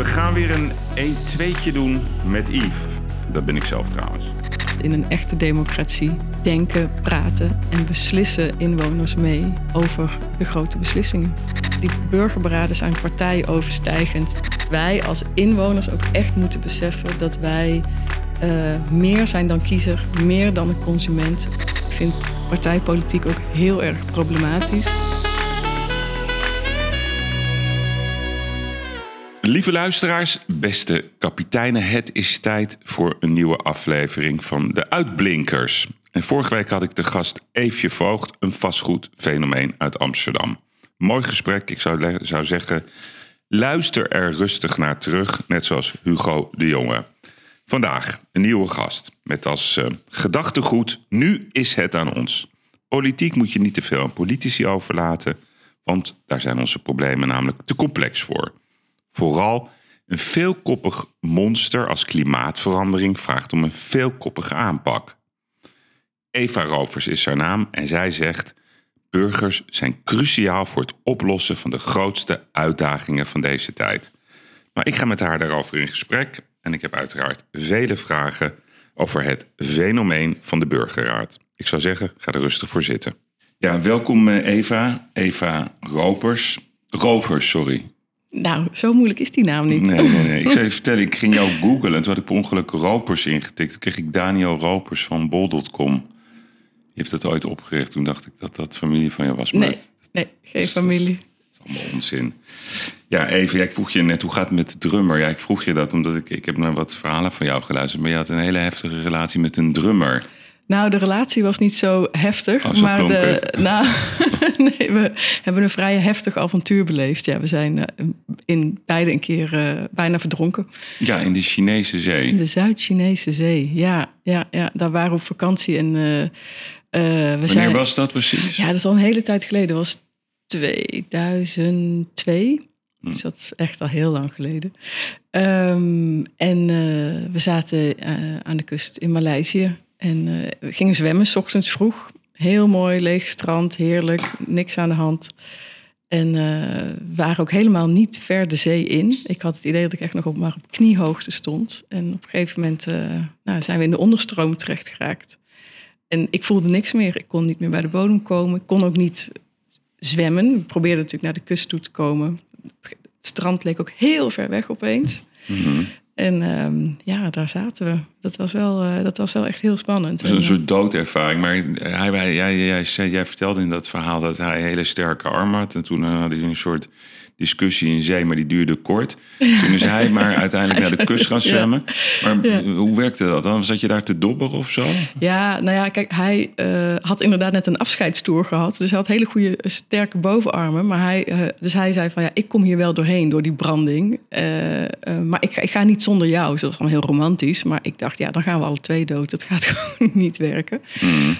We gaan weer een 1-2'tje doen met Yves. Dat ben ik zelf trouwens. In een echte democratie denken, praten en beslissen inwoners mee over de grote beslissingen. Die burgerberaden zijn partijoverstijgend. Wij als inwoners ook echt moeten beseffen dat wij uh, meer zijn dan kiezer, meer dan een consument. Ik vind partijpolitiek ook heel erg problematisch. Lieve luisteraars, beste kapiteinen, het is tijd voor een nieuwe aflevering van De Uitblinkers. En vorige week had ik de gast Eefje Voogd, een vastgoedfenomeen uit Amsterdam. Mooi gesprek, ik zou, zou zeggen, luister er rustig naar terug, net zoals Hugo de Jonge. Vandaag een nieuwe gast met als uh, gedachtegoed, nu is het aan ons. Politiek moet je niet te veel aan politici overlaten, want daar zijn onze problemen namelijk te complex voor. Vooral een veelkoppig monster als klimaatverandering vraagt om een veelkoppige aanpak. Eva Rovers is haar naam en zij zegt: Burgers zijn cruciaal voor het oplossen van de grootste uitdagingen van deze tijd. Maar ik ga met haar daarover in gesprek en ik heb uiteraard vele vragen over het fenomeen van de burgerraad. Ik zou zeggen, ga er rustig voor zitten. Ja, welkom eh, Eva. Eva Ropers. Rovers, sorry. Nou, zo moeilijk is die naam niet. Nee, nee, nee. Ik zou je vertellen, ik ging jou googlen en toen had ik per ongeluk Ropers ingetikt. Toen kreeg ik Daniel Ropers van bol.com. Die heeft dat ooit opgericht. Toen dacht ik dat dat familie van jou was. Maar nee, nee, geen familie. Dat is allemaal onzin. Ja, even, ja, ik vroeg je net, hoe gaat het met de drummer? Ja, ik vroeg je dat omdat ik, ik heb naar wat verhalen van jou geluisterd. Maar je had een hele heftige relatie met een drummer. Nou, de relatie was niet zo heftig. Oh, maar de, nou, nee, we hebben een vrij heftig avontuur beleefd. Ja, we zijn uh, in beide een keer uh, bijna verdronken. Ja, in de Chinese zee. In de Zuid-Chinese zee, ja, ja, ja. Daar waren we op vakantie. En, uh, we Wanneer zijn, was dat precies? Ja, dat is al een hele tijd geleden. Dat was 2002. Hm. Dus dat is echt al heel lang geleden. Um, en we zaten aan de kust in Maleisië. En uh, we gingen zwemmen, s ochtends vroeg. Heel mooi, leeg strand, heerlijk, niks aan de hand. En uh, waren ook helemaal niet ver de zee in. Ik had het idee dat ik echt nog op, maar op kniehoogte stond. En op een gegeven moment uh, nou, zijn we in de onderstroom terecht geraakt. En ik voelde niks meer. Ik kon niet meer bij de bodem komen. Ik kon ook niet zwemmen. Ik probeerde natuurlijk naar de kust toe te komen. Het strand leek ook heel ver weg opeens. Mm en ehm, ja, daar zaten we. Dat was wel, uh, dat was wel echt heel spannend. een soort doodervaring. Maar hij, hij, jij, jij, jij, vertelde in dat verhaal dat hij hele sterke arm had. En toen had hij een soort discussie in zee, maar die duurde kort. Toen is hij maar uiteindelijk naar de kust gaan zwemmen. Maar hoe werkte dat dan? Zat je daar te dobberen of zo? Ja, nou ja, kijk, hij uh, had inderdaad net een afscheidstoer gehad. Dus hij had hele goede, sterke bovenarmen. Maar hij, uh, dus hij zei van, ja, ik kom hier wel doorheen door die branding. Uh, maar ik, ik, ga niet zonder jou. Dus dat was dan heel romantisch. Maar ik dacht, ja, dan gaan we alle twee dood. Dat gaat gewoon niet werken. Mm.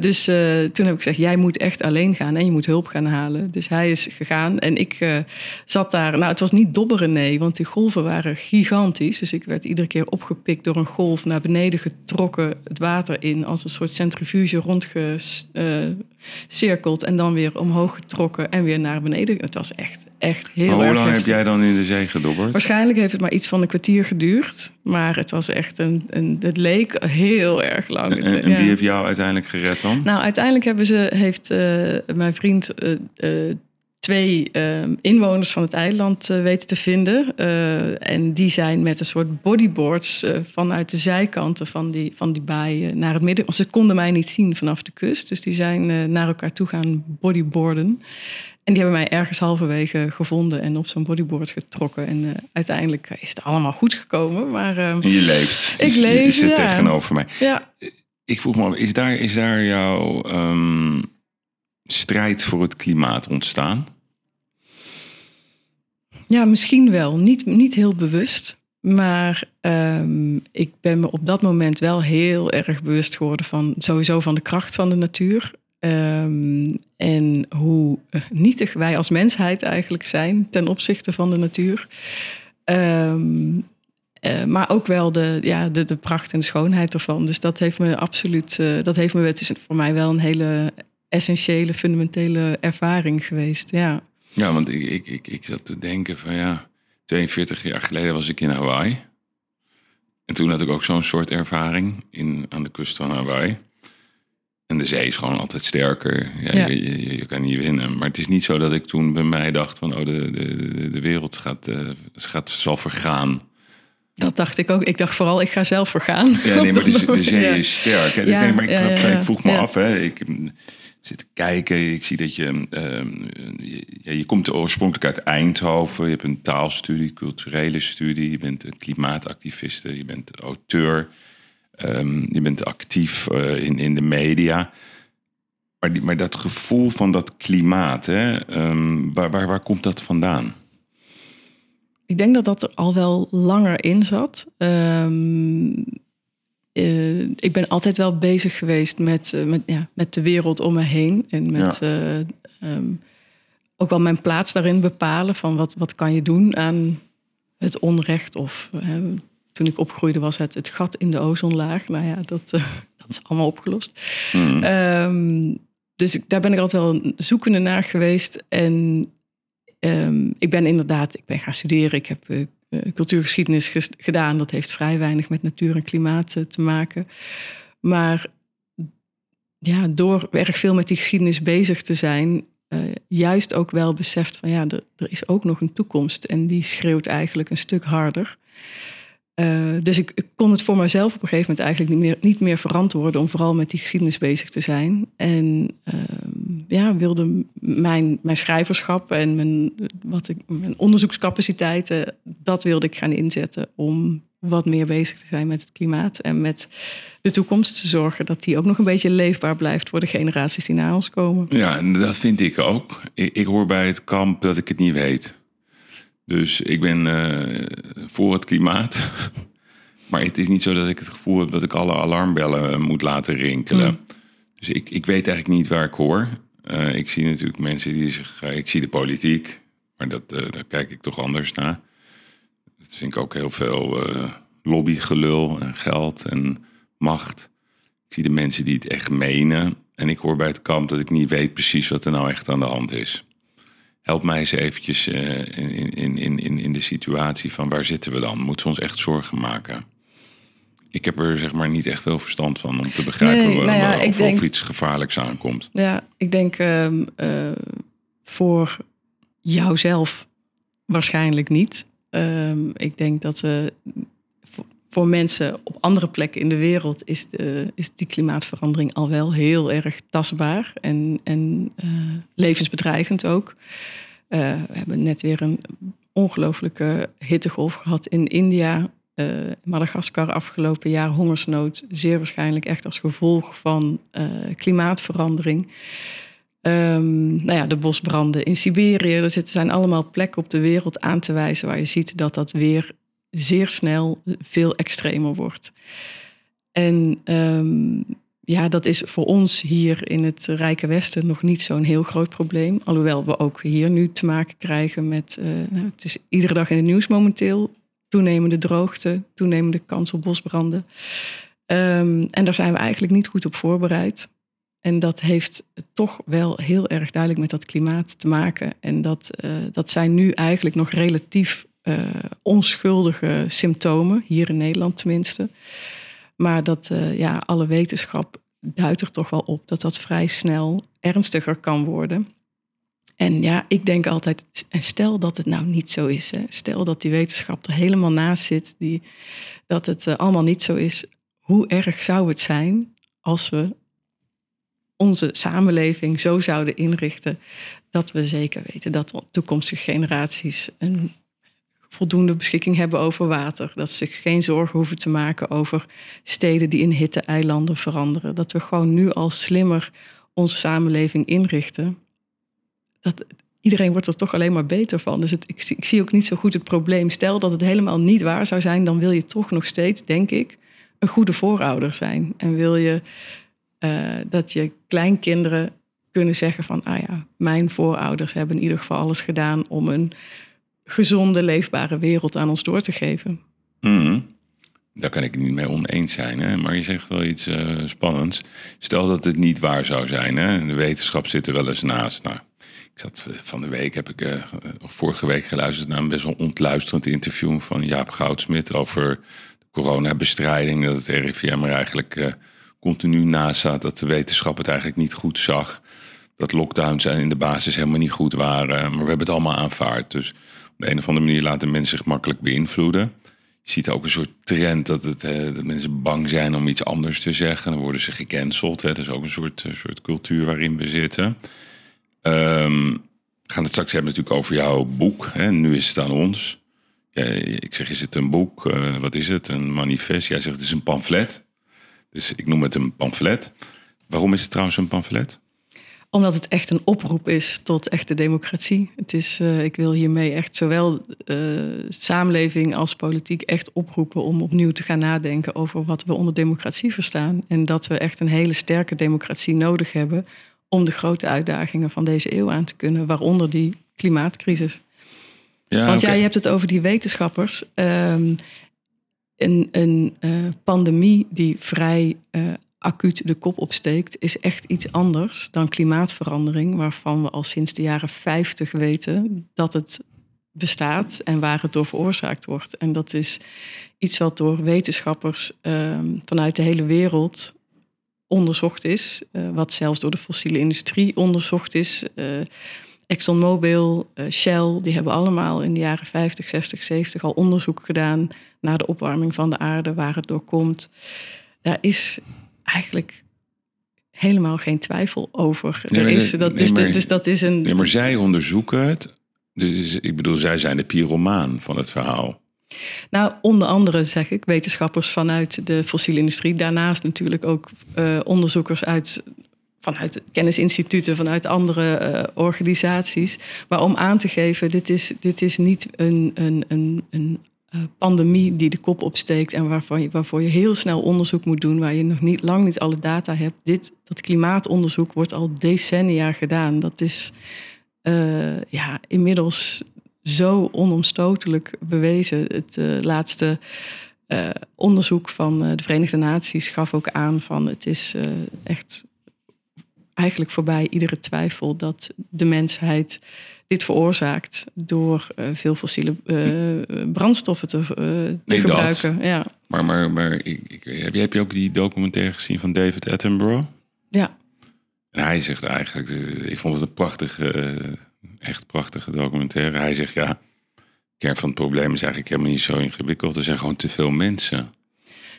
dus toen heb ik gezegd, jij moet echt alleen gaan en je moet hulp gaan halen. Dus hij is gegaan en ik zat daar. Nou, het was niet dobberen, nee, want die golven waren gigantisch. Dus ik werd iedere keer opgepikt door een golf, naar beneden getrokken, het water in, als een soort centrifuge rondgecirkeld. en dan weer omhoog getrokken en weer naar beneden. Het was echt, echt heel maar hoe lang heb jij dan in de zee gedobberd? Waarschijnlijk heeft het maar iets van een kwartier geduurd. Maar het was echt een. een het leek heel erg lang. En, en wie heeft jou uiteindelijk gered dan? Nou, uiteindelijk hebben ze, heeft uh, mijn vriend. Uh, uh, twee uh, inwoners van het eiland uh, weten te vinden. Uh, en die zijn met een soort bodyboards vanuit de zijkanten van die, van die baai naar het midden. Want ze konden mij niet zien vanaf de kust. Dus die zijn naar elkaar toe gaan bodyboarden. En die hebben mij ergens halverwege gevonden en op zo'n bodyboard getrokken. En uiteindelijk is het allemaal goed gekomen. Maar, ehm, je leeft. Ik leef, Je zit ja. tegenover mij. Ja. Ik vroeg me, is daar, is daar jouw um, strijd voor het klimaat ontstaan? Ja, misschien wel. Niet, niet heel bewust. Maar um, ik ben me op dat moment wel heel erg bewust geworden van sowieso van de kracht van de natuur. Um, en hoe nietig wij als mensheid eigenlijk zijn ten opzichte van de natuur. Um, uh, maar ook wel de, ja, de, de pracht en de schoonheid ervan. Dus dat heeft me absoluut, uh, dat heeft me, het is voor mij wel een hele essentiële, fundamentele ervaring geweest. Ja. Ja, want ik, ik, ik, ik zat te denken van ja, 42 jaar geleden was ik in Hawaii. En toen had ik ook zo'n soort ervaring in, aan de kust van Hawaii. En de zee is gewoon altijd sterker. Ja, Ja. Je, je, je kan niet winnen. Maar het is niet zo dat ik toen bij mij dacht van... oh, de, de, de, wereld gaat, eh, gaat, zal vergaan. Dat dacht ik ook. Ik dacht vooral, ik ga zelf vergaan. Ja, nee, maar de, de zee Ja. is sterk. Hè? Ja, nee, maar ik, ja. ik vroeg me af, hè? ik zit te kijken, ik zie dat je, ehm, je, ja, je komt oorspronkelijk uit Eindhoven, je hebt een taalstudie, culturele studie, je bent een klimaatactiviste, je bent auteur, ehm, je bent actief eh, in, in de media. Maar, die, maar dat gevoel van dat klimaat, hè, ehm, waar, waar, waar komt dat vandaan? Ik denk dat dat er al wel langer in zat. Ehm, eh, ik ben altijd wel bezig geweest met, eh, met, ja, met de wereld om me heen. En met eh, ehm, ook wel mijn plaats daarin bepalen. Van wat, wat kan je doen aan het onrecht? Of toen ik opgroeide was het het gat in de ozonlaag. Nou ja, dat, dat is allemaal opgelost. Hmm. Ehm, dus ik, daar ben ik altijd wel zoekende naar geweest. En ehm, ik ben inderdaad, ik ben gaan studeren. Ik heb cultuurgeschiedenis ges- gedaan. Dat heeft vrij weinig met natuur en klimaat eh, te maken. Maar ja, door erg veel met die geschiedenis bezig te zijn, eh, juist ook wel beseft van ja, er, er is ook nog een toekomst. En die schreeuwt eigenlijk een stuk harder. Eh, dus ik, kon het voor mezelf op een gegeven moment eigenlijk niet meer, niet meer verantwoorden om vooral met die geschiedenis bezig te zijn. En ehm, ja, wilde mijn, mijn schrijverschap en mijn, wat ik, mijn onderzoekscapaciteiten, dat wilde ik gaan inzetten om wat meer bezig te zijn met het klimaat en met de toekomst te zorgen dat die ook nog een beetje leefbaar blijft voor de generaties die na ons komen. Ja, en dat vind ik ook. Ik, ik hoor bij het kamp dat ik het niet weet. Dus ik ben eh, voor het klimaat. Maar het is niet zo dat ik het gevoel heb dat ik alle alarmbellen eh, moet laten rinkelen. Mm. Dus ik, ik weet eigenlijk niet waar ik hoor. Eh, ik zie natuurlijk mensen die eh, ik zie de politiek. Maar dat, daar kijk ik toch anders naar. Dat vind ik ook heel veel lobbygelul en geld en macht. Ik zie de mensen die het echt menen. En ik hoor bij het kamp dat ik niet weet precies wat er nou echt aan de hand is. Help mij eens eventjes eh, in, in, in, in, in de situatie van waar zitten we dan? Moeten we ons echt zorgen maken? Ik heb er zeg maar niet echt veel verstand van om te begrijpen Nee, nou ja, of, denk- iets gevaarlijks aankomt. Ja, ik denk ehm, eh, voor jouzelf waarschijnlijk niet. Ehm, ik denk dat eh, voor, mensen op andere plekken in de wereld is, is die klimaatverandering al wel heel erg tastbaar en, en eh, levensbedreigend ook. Eh, we hebben net weer een ongelooflijke hittegolf gehad in India. eh, Madagaskar afgelopen jaar hongersnood, zeer waarschijnlijk echt als gevolg van klimaatverandering. Ehm, nou ja, de bosbranden in Siberië. Er zijn allemaal plekken op de wereld aan te wijzen waar je ziet dat dat weer zeer snel veel extremer wordt. En ehm, ja, dat is voor ons hier in het Rijke Westen nog niet zo'n heel groot probleem. Alhoewel we ook hier nu te maken krijgen met, eh, nou, het is iedere dag in het nieuws momenteel, toenemende droogte, toenemende kans op bosbranden. Ehm, en daar zijn we eigenlijk niet goed op voorbereid. En dat heeft toch wel heel erg duidelijk met dat klimaat te maken. En dat, eh, dat zijn nu eigenlijk nog relatief eh, onschuldige symptomen, hier in Nederland tenminste. Maar dat eh, ja, alle wetenschap duidt er toch wel op dat dat vrij snel ernstiger kan worden. En ja, ik denk altijd, en stel dat het nou niet zo is. Hè? Stel dat die wetenschap er helemaal naast zit, die, dat het eh, allemaal niet zo is. Hoe erg zou het zijn als we onze samenleving zo zouden inrichten dat we zeker weten dat toekomstige generaties een voldoende beschikking hebben over water. Dat ze zich geen zorgen hoeven te maken over steden die in hitte-eilanden veranderen. Dat we gewoon nu al slimmer onze samenleving inrichten. Dat, iedereen wordt er toch alleen maar beter van. Dus ik, ik zie ook niet zo goed het probleem. Stel dat het helemaal niet waar zou zijn, dan wil je toch nog steeds, denk ik, een goede voorouder zijn. En wil je eh, dat je kleinkinderen kunnen zeggen van, ah ja, mijn voorouders hebben in ieder geval alles gedaan om een gezonde, leefbare wereld aan ons door te geven. Mhm. Daar kan ik niet mee oneens zijn. Hè? Maar je zegt wel iets eh, spannends. Stel dat het niet waar zou zijn. Hè? De wetenschap zit er wel eens naast. Nou, Ik zat eh, van de week, heb ik uh, vorige week geluisterd naar een best wel ontluisterend interview van Jaap Goudsmit over de coronabestrijding. Dat het RIVM er eigenlijk continu naast zat, dat de wetenschap het eigenlijk niet goed zag. Dat lockdowns in de basis helemaal niet goed waren. Maar we hebben het allemaal aanvaard. Dus de een of andere manier laten mensen zich makkelijk beïnvloeden. Je ziet ook een soort trend dat, het, dat mensen bang zijn om iets anders te zeggen. Dan worden ze gecanceld. Hè. Dat is ook een soort, soort cultuur waarin we zitten. Um, we gaan het straks hebben natuurlijk over jouw boek. Hè. Nu is het aan ons. Ik zeg, is het een boek? Uh, wat is het? Een manifest? Jij zegt, het is een pamflet. Dus ik noem het een pamflet. Waarom is het trouwens een pamflet? Omdat het echt een oproep is tot echte democratie. Het is, uh, ik wil hiermee echt zowel uh, samenleving als politiek echt oproepen om opnieuw te gaan nadenken over wat we onder democratie verstaan. En dat we echt een hele sterke democratie nodig hebben om de grote uitdagingen van deze eeuw aan te kunnen, waaronder die klimaatcrisis. Ja, Want okay. ja, je hebt het over die wetenschappers. Um, een een uh, pandemie die vrij uh, acuut de kop opsteekt, is echt iets anders dan klimaatverandering, waarvan we al sinds de jaren 50 weten dat het bestaat en waar het door veroorzaakt wordt. En dat is iets wat door wetenschappers um, vanuit de hele wereld onderzocht is, uh, wat zelfs door de fossiele industrie onderzocht is. Uh, ExxonMobil, uh, Shell, die hebben allemaal in de jaren 50, 60, 70 al onderzoek gedaan naar de opwarming van de aarde, waar het door komt. Daar is eigenlijk helemaal geen twijfel over. Nee, er is, dat, nee, is maar, dus dat is een. Nee, maar zij onderzoeken het. Dus ik bedoel, zij zijn de pyromaan van het verhaal. Nou, onder andere zeg ik wetenschappers vanuit de fossiele industrie. Daarnaast natuurlijk ook uh, onderzoekers uit, vanuit kennisinstituten, vanuit andere uh, organisaties. Maar om aan te geven, dit is, dit is niet een, een, een, een pandemie die de kop opsteekt en waarvoor je, waarvoor je heel snel onderzoek moet doen, waar je nog niet, lang niet alle data hebt. Dit, dat klimaatonderzoek wordt al decennia gedaan. Dat is ja, inmiddels zo onomstotelijk bewezen. Het uh, laatste onderzoek van de Verenigde Naties gaf ook aan van het is echt eigenlijk voorbij iedere twijfel dat de mensheid dit veroorzaakt door veel fossiele brandstoffen te, te nee, gebruiken. Dat. Ja. Maar, maar, maar ik, ik, heb, je, heb je ook die documentaire gezien van David Attenborough? Ja. En hij zegt eigenlijk, ik vond het een prachtig echt prachtige documentaire. Hij zegt ja, de kern van het probleem is eigenlijk helemaal niet zo ingewikkeld. Er zijn gewoon te veel mensen.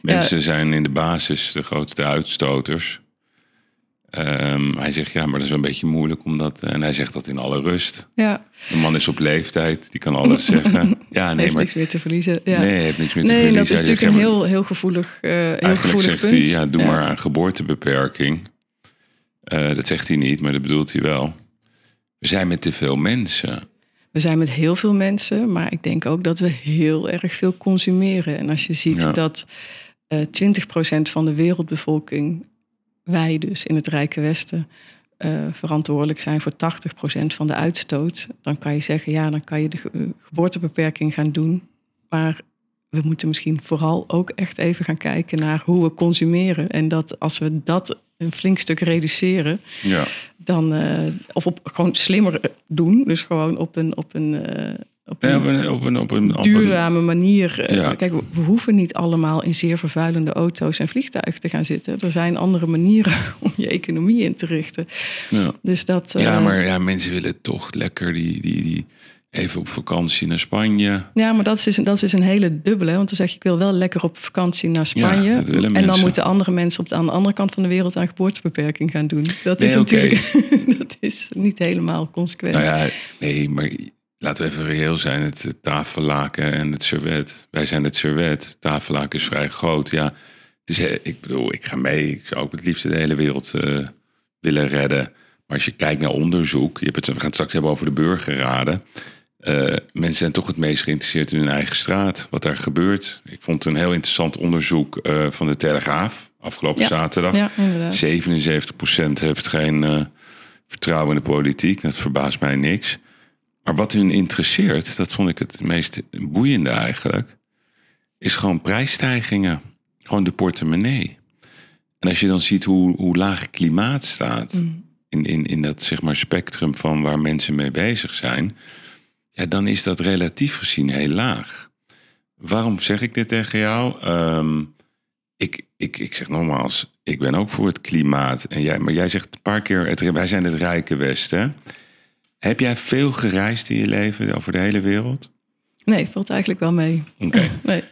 Mensen ja. zijn in de basis de grootste uitstoters. Um, hij zegt ja, maar dat is wel een beetje moeilijk omdat. En hij zegt dat in alle rust. Ja. De man is op leeftijd, die kan alles zeggen. Ja, nee, heeft maar, niks meer te verliezen. Ja. Nee, heeft niks meer te nee, verliezen. dat is natuurlijk een heel, heel gevoelig, uh, heel eigenlijk gevoelig zegt punt. hij, ja, doe ja. maar aan geboortebeperking. Uh, dat zegt hij niet, maar dat bedoelt hij wel. We zijn met te veel mensen. We zijn met heel veel mensen, maar ik denk ook dat we heel erg veel consumeren. En als je ziet ja. dat uh, 20% van de wereldbevolking, wij dus in het Rijke Westen, uh, verantwoordelijk zijn voor 80% van de uitstoot, dan kan je zeggen, ja, dan kan je de ge geboortebeperking gaan doen. Maar we moeten misschien vooral ook echt even gaan kijken naar hoe we consumeren. En dat als we dat een flink stuk reduceren, ja. dan uh, of op gewoon slimmer doen, dus gewoon op een op een, uh, op een, ja, op een, op een, op een duurzame manier. Ja. Kijk, we hoeven niet allemaal in zeer vervuilende auto's en vliegtuigen te gaan zitten. Er zijn andere manieren om je economie in te richten. Ja, Dus dat. ja eh, maar ja, mensen willen toch lekker die, die, die even op vakantie naar Spanje. Ja, maar dat is, dus, dat is een hele dubbele. Want dan zeg je, ik wil wel lekker op vakantie naar Spanje. Ja, dat willen en dan mensen. moeten andere mensen op de, aan de andere kant van de wereld aan geboortebeperking gaan doen. Dat is natuurlijk dat is niet helemaal consequent. Nou ja, nee, maar laten we even reëel zijn. Het, tafellaken en het servet. Wij zijn het servet. Tafellaken is vrij groot. Ja, het is, eh, ik bedoel, ik ga mee. Ik zou ook het liefst de hele wereld eh, willen redden. Maar als je kijkt naar onderzoek. Je hebt het, we gaan het straks hebben over de burgerraden. Eh, mensen zijn toch het meest geïnteresseerd in hun eigen straat. Wat daar gebeurt. Ik vond een heel interessant onderzoek van de Telegraaf. Afgelopen Ja. zaterdag. Ja, inderdaad. 77% heeft geen vertrouwen in de politiek. Dat verbaast mij niks. Maar wat hun interesseert, dat vond ik het meest boeiende eigenlijk, is gewoon prijsstijgingen. Gewoon de portemonnee. En als je dan ziet hoe, hoe laag klimaat staat, Mm. in, in, in dat zeg maar, spectrum van waar mensen mee bezig zijn, ja, dan is dat relatief gezien heel laag. Waarom zeg ik dit tegen jou? Ehm, ik, ik, ik zeg nogmaals, ik ben ook voor het klimaat. En jij, maar jij zegt een paar keer, het, wij zijn het rijke Westen. Heb jij veel gereisd in je leven over de hele wereld? Nee, valt eigenlijk wel mee. Oké. nee.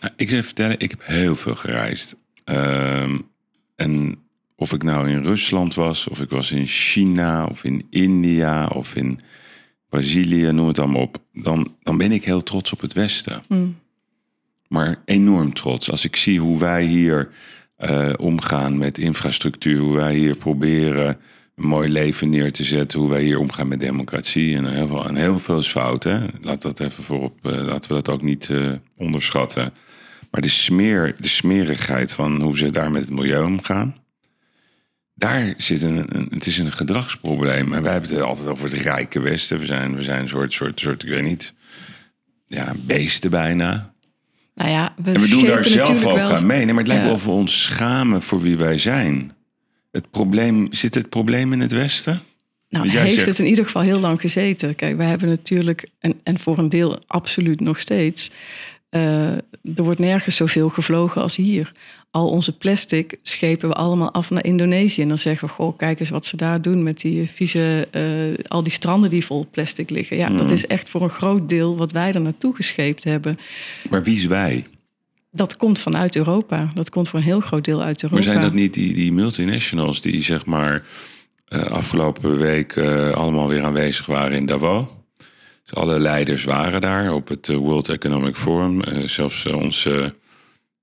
Nou, ik zal vertellen, ik heb heel veel gereisd. Ehm, en of ik nou in Rusland was, of ik was in China, of in India, of in Brazilië, noem het allemaal op. Dan, dan ben ik heel trots op het Westen. Mm. Maar enorm trots. Als ik zie hoe wij hier uh, omgaan met infrastructuur, hoe wij hier proberen een mooi leven neer te zetten, hoe wij hier omgaan met democratie. En heel veel, en heel veel is fout, hè? Laat dat even voorop, uh, laten we dat ook niet uh, onderschatten. Maar de, smeer, de smerigheid van hoe ze daar met het milieu omgaan, daar zit een, een, het is een gedragsprobleem. En wij hebben het altijd over het rijke Westen. We zijn, we zijn een soort, soort, soort, ik weet niet, ja, beesten bijna. Nou ja, we, en we doen daar zelf ook wel... aan mee. Nee, maar het lijkt ja. wel of we ons schamen voor wie wij zijn. Het probleem, zit het probleem in het Westen? Nou, heeft zegt... het in ieder geval heel lang gezeten. Kijk, wij hebben natuurlijk, en, en voor een deel absoluut nog steeds, uh, er wordt nergens zoveel gevlogen als hier. Al onze plastic schepen we allemaal af naar Indonesië. En dan zeggen we, goh, kijk eens wat ze daar doen met die vieze, uh, al die stranden die vol plastic liggen. Ja, mm. dat is echt voor een groot deel wat wij er naartoe gescheept hebben. Maar wie is wij? Dat komt vanuit Europa. Dat komt voor een heel groot deel uit Europa. Maar zijn dat niet die, die multinationals die zeg maar uh, afgelopen week uh, allemaal weer aanwezig waren in Davos? Dus alle leiders waren daar op het World Economic Forum. Uh, zelfs onze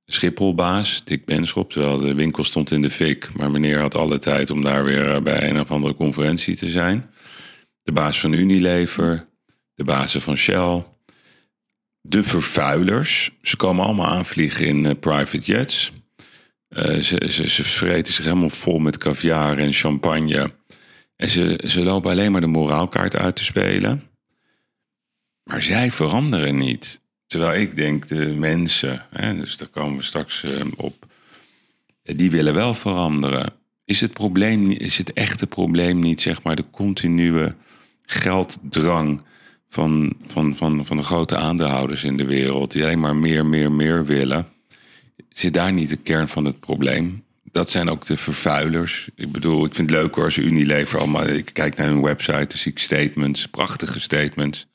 Schipholbaas, Dick Benschop, terwijl de winkel stond in de fik. Maar meneer had alle tijd om daar weer bij een of andere conferentie te zijn. De baas van Unilever, de bazen van Shell. De vervuilers, ze komen allemaal aanvliegen in uh, private jets. Uh, ze, ze, ze vreten zich helemaal vol met caviar en champagne. En ze, ze lopen alleen maar de moraalkaart uit te spelen. Maar zij veranderen niet. Terwijl ik denk, de mensen, hè, dus daar komen we straks uh, op, die willen wel veranderen. Is het, probleem, is het echte probleem niet, zeg maar, de continue gelddrang van, van, van, van de grote aandeelhouders in de wereld, die alleen maar meer, meer, meer willen? Zit daar niet de kern van het probleem? Dat zijn ook de vervuilers. Ik bedoel, ik vind het leuk hoor als Unilever allemaal... Ik kijk naar hun website, dan zie ik statements, prachtige statements.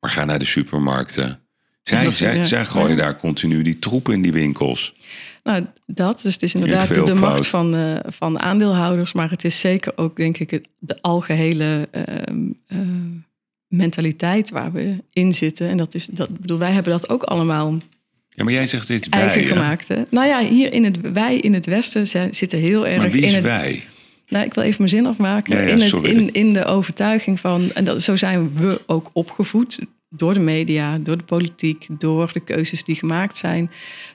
Maar ga naar de supermarkten. Zij, zij, ja. zij gooien daar continu die troepen in die winkels. Nou, dat. Dus het is inderdaad de fout. macht van, uh, van aandeelhouders. Maar het is zeker ook, denk ik, de algehele uh, uh, mentaliteit waar we in zitten. En dat is, dat, bedoel, wij hebben dat ook allemaal ja, maar jij zegt dit eigen wij, gemaakt. Hè? Nou ja, hier in het, wij in het Westen zitten heel erg maar wie is in het... wij? Nou, ik wil even mijn zin afmaken. Ja, ja, in, het, in, in de overtuiging van, en dat, zo zijn we ook opgevoed door de media, door de politiek, door de keuzes die gemaakt zijn,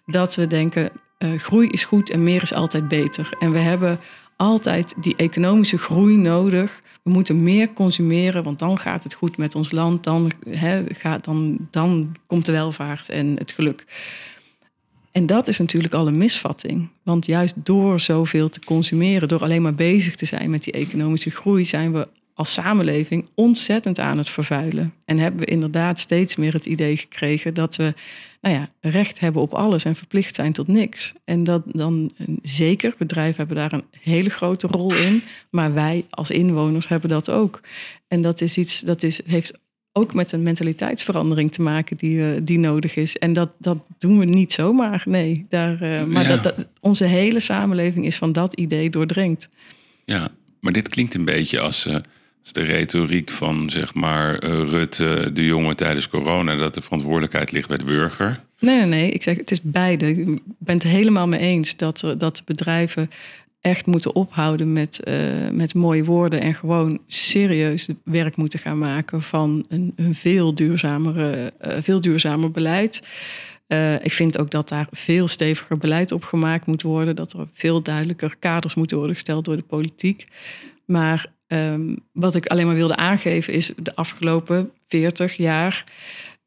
dat we denken: uh, groei is goed en meer is altijd beter. En we hebben altijd die economische groei nodig. We moeten meer consumeren, want dan gaat het goed met ons land. Dan, gaat, dan, dan komt de welvaart en het geluk. En dat is natuurlijk al een misvatting. Want juist door zoveel te consumeren, door alleen maar bezig te zijn met die economische groei, zijn we als samenleving ontzettend aan het vervuilen. En hebben we inderdaad steeds meer het idee gekregen dat we nou ja, recht hebben op alles en verplicht zijn tot niks. En dat dan zeker, bedrijven hebben daar een hele grote rol in, maar wij als inwoners hebben dat ook. En dat is iets dat is, heeft ook met een mentaliteitsverandering te maken die, uh, die nodig is. En dat, dat doen we niet zomaar. Nee, daar, uh, maar Ja. dat, dat, onze hele samenleving is van dat idee doordrenkt. Ja, maar dit klinkt een beetje als, eh, als de retoriek van zeg maar eh, Rutte, de jongen tijdens corona, dat de verantwoordelijkheid ligt bij de burger. Nee, nee, nee. Ik zeg, het is beide. Ik ben het helemaal mee eens dat, er- dat bedrijven echt moeten ophouden met, eh, met mooie woorden en gewoon serieus werk moeten gaan maken van een, een veel, duurzamere, eh, veel duurzamer beleid. Eh, ik vind ook dat daar veel steviger beleid op gemaakt moet worden. Dat er veel duidelijker kaders moeten worden gesteld door de politiek. Maar ehm, wat ik alleen maar wilde aangeven is de afgelopen 40 jaar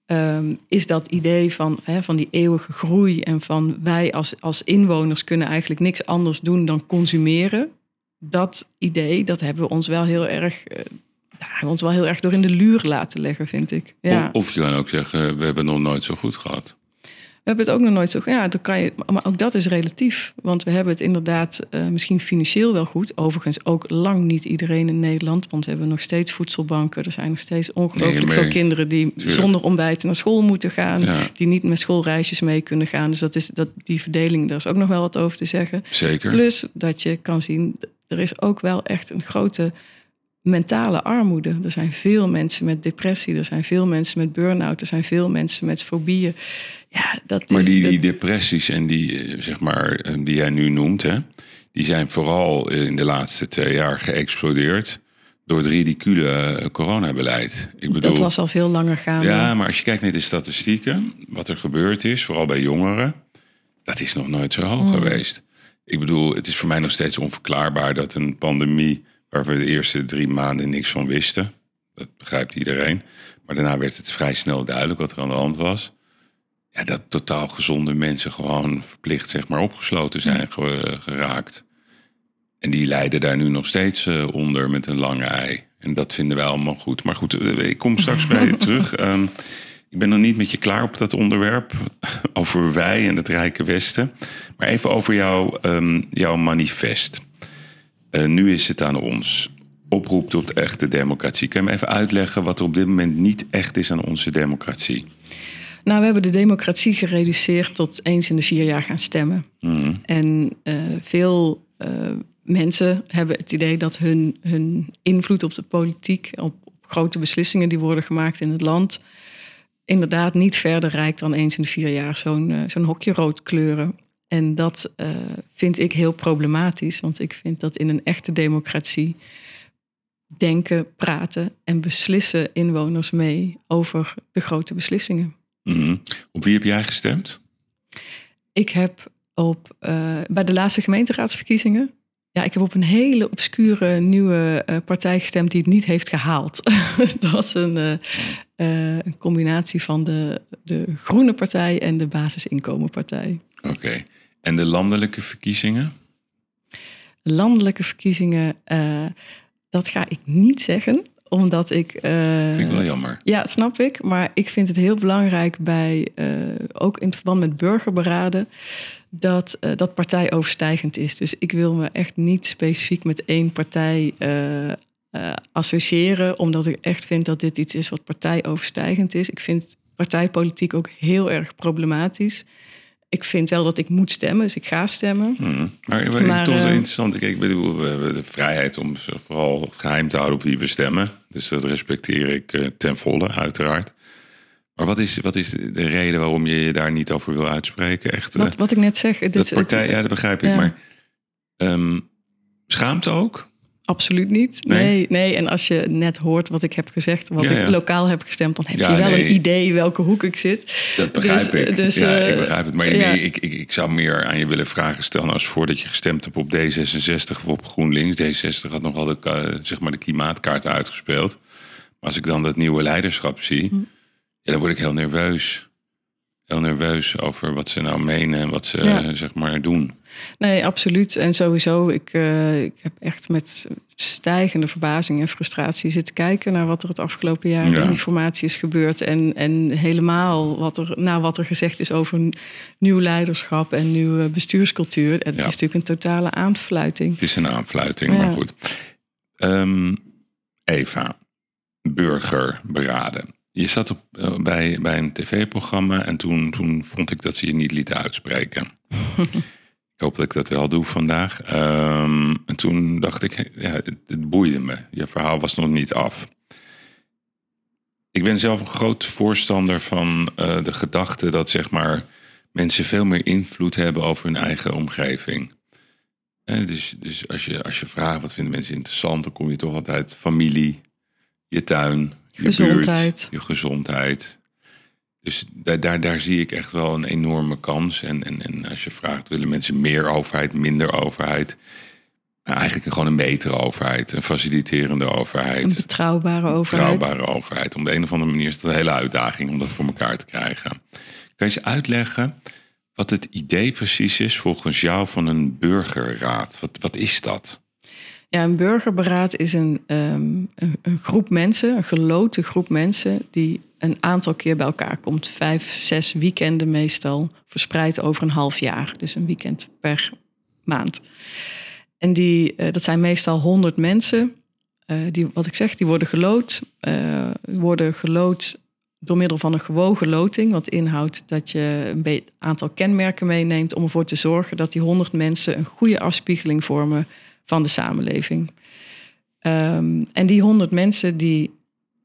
ehm, is dat idee van, van die eeuwige groei en van wij als, als inwoners kunnen eigenlijk niks anders doen dan consumeren. dat idee, dat hebben we ons wel heel erg, uh, ons wel heel erg door in de luur laten leggen, vind ik. Ja. Of je kan ook zeggen, we hebben nog nooit zo goed gehad. We hebben het ook nog nooit zo. Ja, dan kan je, maar ook dat is relatief. Want we hebben het inderdaad uh, misschien financieel wel goed. Overigens ook lang niet iedereen in Nederland. Want we hebben nog steeds voedselbanken. Er zijn nog steeds ongelooflijk nee, veel kinderen die tuurlijk. zonder ontbijt naar school moeten gaan. Ja. Die niet met schoolreisjes mee kunnen gaan. Dus dat is, dat, die verdeling, daar is ook nog wel wat over te zeggen. Zeker. Plus dat je kan zien, er is ook wel echt een grote mentale armoede. Er zijn veel mensen met depressie, er zijn veel mensen met burn-out, er zijn veel mensen met fobieën. Ja, dat maar is, die, dat... die depressies en die, eh, zeg maar, eh, die jij nu noemt, hè, die zijn vooral in de laatste twee jaar geëxplodeerd door het ridicule coronabeleid. Ik bedoel, dat was al veel langer gaande. Ja, maar als je kijkt naar de statistieken, wat er gebeurd is, vooral bij jongeren, dat is nog nooit zo hoog mm. geweest. Ik bedoel, het is voor mij nog steeds onverklaarbaar dat een pandemie waar we de eerste drie maanden niks van wisten. Dat begrijpt iedereen. Maar daarna werd het vrij snel duidelijk wat er aan de hand was. Ja, dat totaal gezonde mensen gewoon verplicht zeg maar, opgesloten zijn geraakt. En die lijden daar nu nog steeds uh, onder met een lange ei. En dat vinden wij allemaal goed. Maar goed, eh, ik kom straks bij je terug. Um, ik ben nog niet met je klaar op dat onderwerp. Over wij en het Rijke Westen. Maar even over jou, um, jouw manifest. Uh, nu is het aan ons. Oproep tot echte democratie. Kan je me even uitleggen wat er op dit moment niet echt is aan onze democratie? Nou, we hebben de democratie gereduceerd tot eens in de vier jaar gaan stemmen. Mm. En uh, veel uh, mensen hebben het idee dat hun, hun invloed op de politiek, op, op, grote beslissingen die worden gemaakt in het land, inderdaad niet verder reikt dan eens in de vier jaar zo'n uh, zo'n hokje rood kleuren. En dat uh, vind ik heel problematisch, want ik vind dat in een echte democratie denken, praten en beslissen inwoners mee over de grote beslissingen. Mm -hmm. Op wie heb jij gestemd? Ik heb op, uh, bij de laatste gemeenteraadsverkiezingen. Ja, ik heb op een hele obscure nieuwe uh, partij gestemd die het niet heeft gehaald. dat was een, uh, een combinatie van de, de Groene Partij en de Basisinkomenpartij. Oké. Okay. En de landelijke verkiezingen? Landelijke verkiezingen, uh, dat ga ik niet zeggen omdat ik. Uh, vind ik wel jammer. Ja, snap ik. Maar ik vind het heel belangrijk bij, uh, ook in verband met burgerberaden, dat dat partijoverstijgend is. Dus ik wil me echt niet specifiek met één partij associëren, omdat ik echt vind dat dit iets is wat partijoverstijgend is. Ik vind partijpolitiek ook heel erg problematisch ik vind wel dat ik moet stemmen, dus ik ga stemmen. Hmm. Maar, maar, maar toch uh, interessant. Ik bedoel, we hebben de vrijheid om vooral het geheim te houden op wie we stemmen. Dus dat respecteer ik uh, ten volle, uiteraard. Maar wat is, wat is de reden waarom je je daar niet over wil uitspreken? Echt, wat, wat ik net zeg. Dat is, partij, ja, dat begrijp ik. Ja. Maar um, schaamte ook? Absoluut niet. Nee? nee? nee, En als je net hoort wat ik heb gezegd, wat ja, ja. ik lokaal heb gestemd, dan heb ja, je wel nee. een idee welke hoek ik zit. Dat begrijp dus, ik. Dus, ja, uh, ik begrijp het. Maar nee, ik, ik, ik zou meer aan je willen vragen stellen als voordat je gestemd hebt op D66 of op GroenLinks. D66 had nogal de, uh, zeg maar de klimaatkaart uitgespeeld. Maar als ik dan dat nieuwe leiderschap zie, hm. ja, dan word ik heel nerveus. Heel nerveus over wat ze nou menen en wat ze zeg maar doen. Nee, absoluut. En sowieso, ik, uh, ik heb echt met stijgende verbazing en frustratie zitten kijken naar wat er het afgelopen jaar ja. in informatie is gebeurd. En, en helemaal wat er, naar wat er gezegd is over nieuw leiderschap en nieuwe bestuurscultuur. Het ja. is natuurlijk een totale aanfluiting. Het is een aanfluiting, maar goed. Um, Eva, burgerberaden. Je zat op, uh, bij, bij een tv-programma en toen, toen vond ik dat ze je niet lieten uitspreken. Ik hoop dat ik dat wel doe vandaag. Um, en toen dacht ik, ja, het, het, boeide me. Je verhaal was nog niet af. Ik ben zelf een groot voorstander van uh, de gedachte dat zeg maar, mensen veel meer invloed hebben over hun eigen omgeving. En dus dus als, je, als je vraagt wat vinden mensen interessant, dan kom je toch altijd familie, je tuin, je gezondheid. buurt, je gezondheid, dus daar, daar, daar zie ik echt wel een enorme kans. En, en, en als je vraagt, willen mensen meer overheid, minder overheid? Nou, eigenlijk gewoon een betere overheid, een faciliterende overheid. Een betrouwbare overheid. betrouwbare overheid. Om de een of andere manier is dat een hele uitdaging om dat voor elkaar te krijgen. Kan je eens uitleggen wat het idee precies is volgens jou van een burgerraad? Wat, wat is dat? Ja, een burgerberaad is een, ehm, een, een, groep mensen, een geloten groep mensen, die een aantal keer bij elkaar komt. Vijf, zes weekenden meestal, verspreid over een half jaar. Dus een weekend per maand. En die, uh, dat zijn meestal honderd mensen. Uh, die, wat ik zeg, die worden geloot. Uh, worden geloot door middel van een gewogen loting. Wat inhoudt dat je een aantal kenmerken meeneemt om ervoor te zorgen dat die honderd mensen een goede afspiegeling vormen van de samenleving. Um, en die honderd mensen die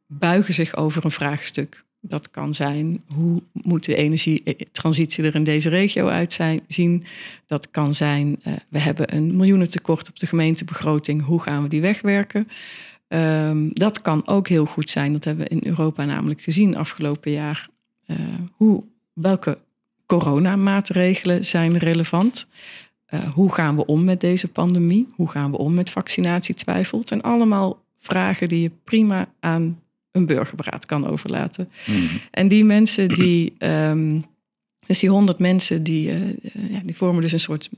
buigen zich over een vraagstuk. Dat kan zijn, hoe moet de energietransitie er in deze regio uitzien? Dat kan zijn, uh, we hebben een miljoenentekort op de gemeentebegroting. Hoe gaan we die wegwerken? Um, dat kan ook heel goed zijn. Dat hebben we in Europa namelijk gezien afgelopen jaar. Uh, hoe, welke coronamaatregelen zijn relevant? Uh, hoe gaan we om met deze pandemie? Hoe gaan we om met vaccinatietwijfel? Het zijn allemaal vragen die je prima aan een burgerberaad kan overlaten. Mm. En die mensen die, um, dus die honderd mensen, die, uh, ja, die vormen dus een soort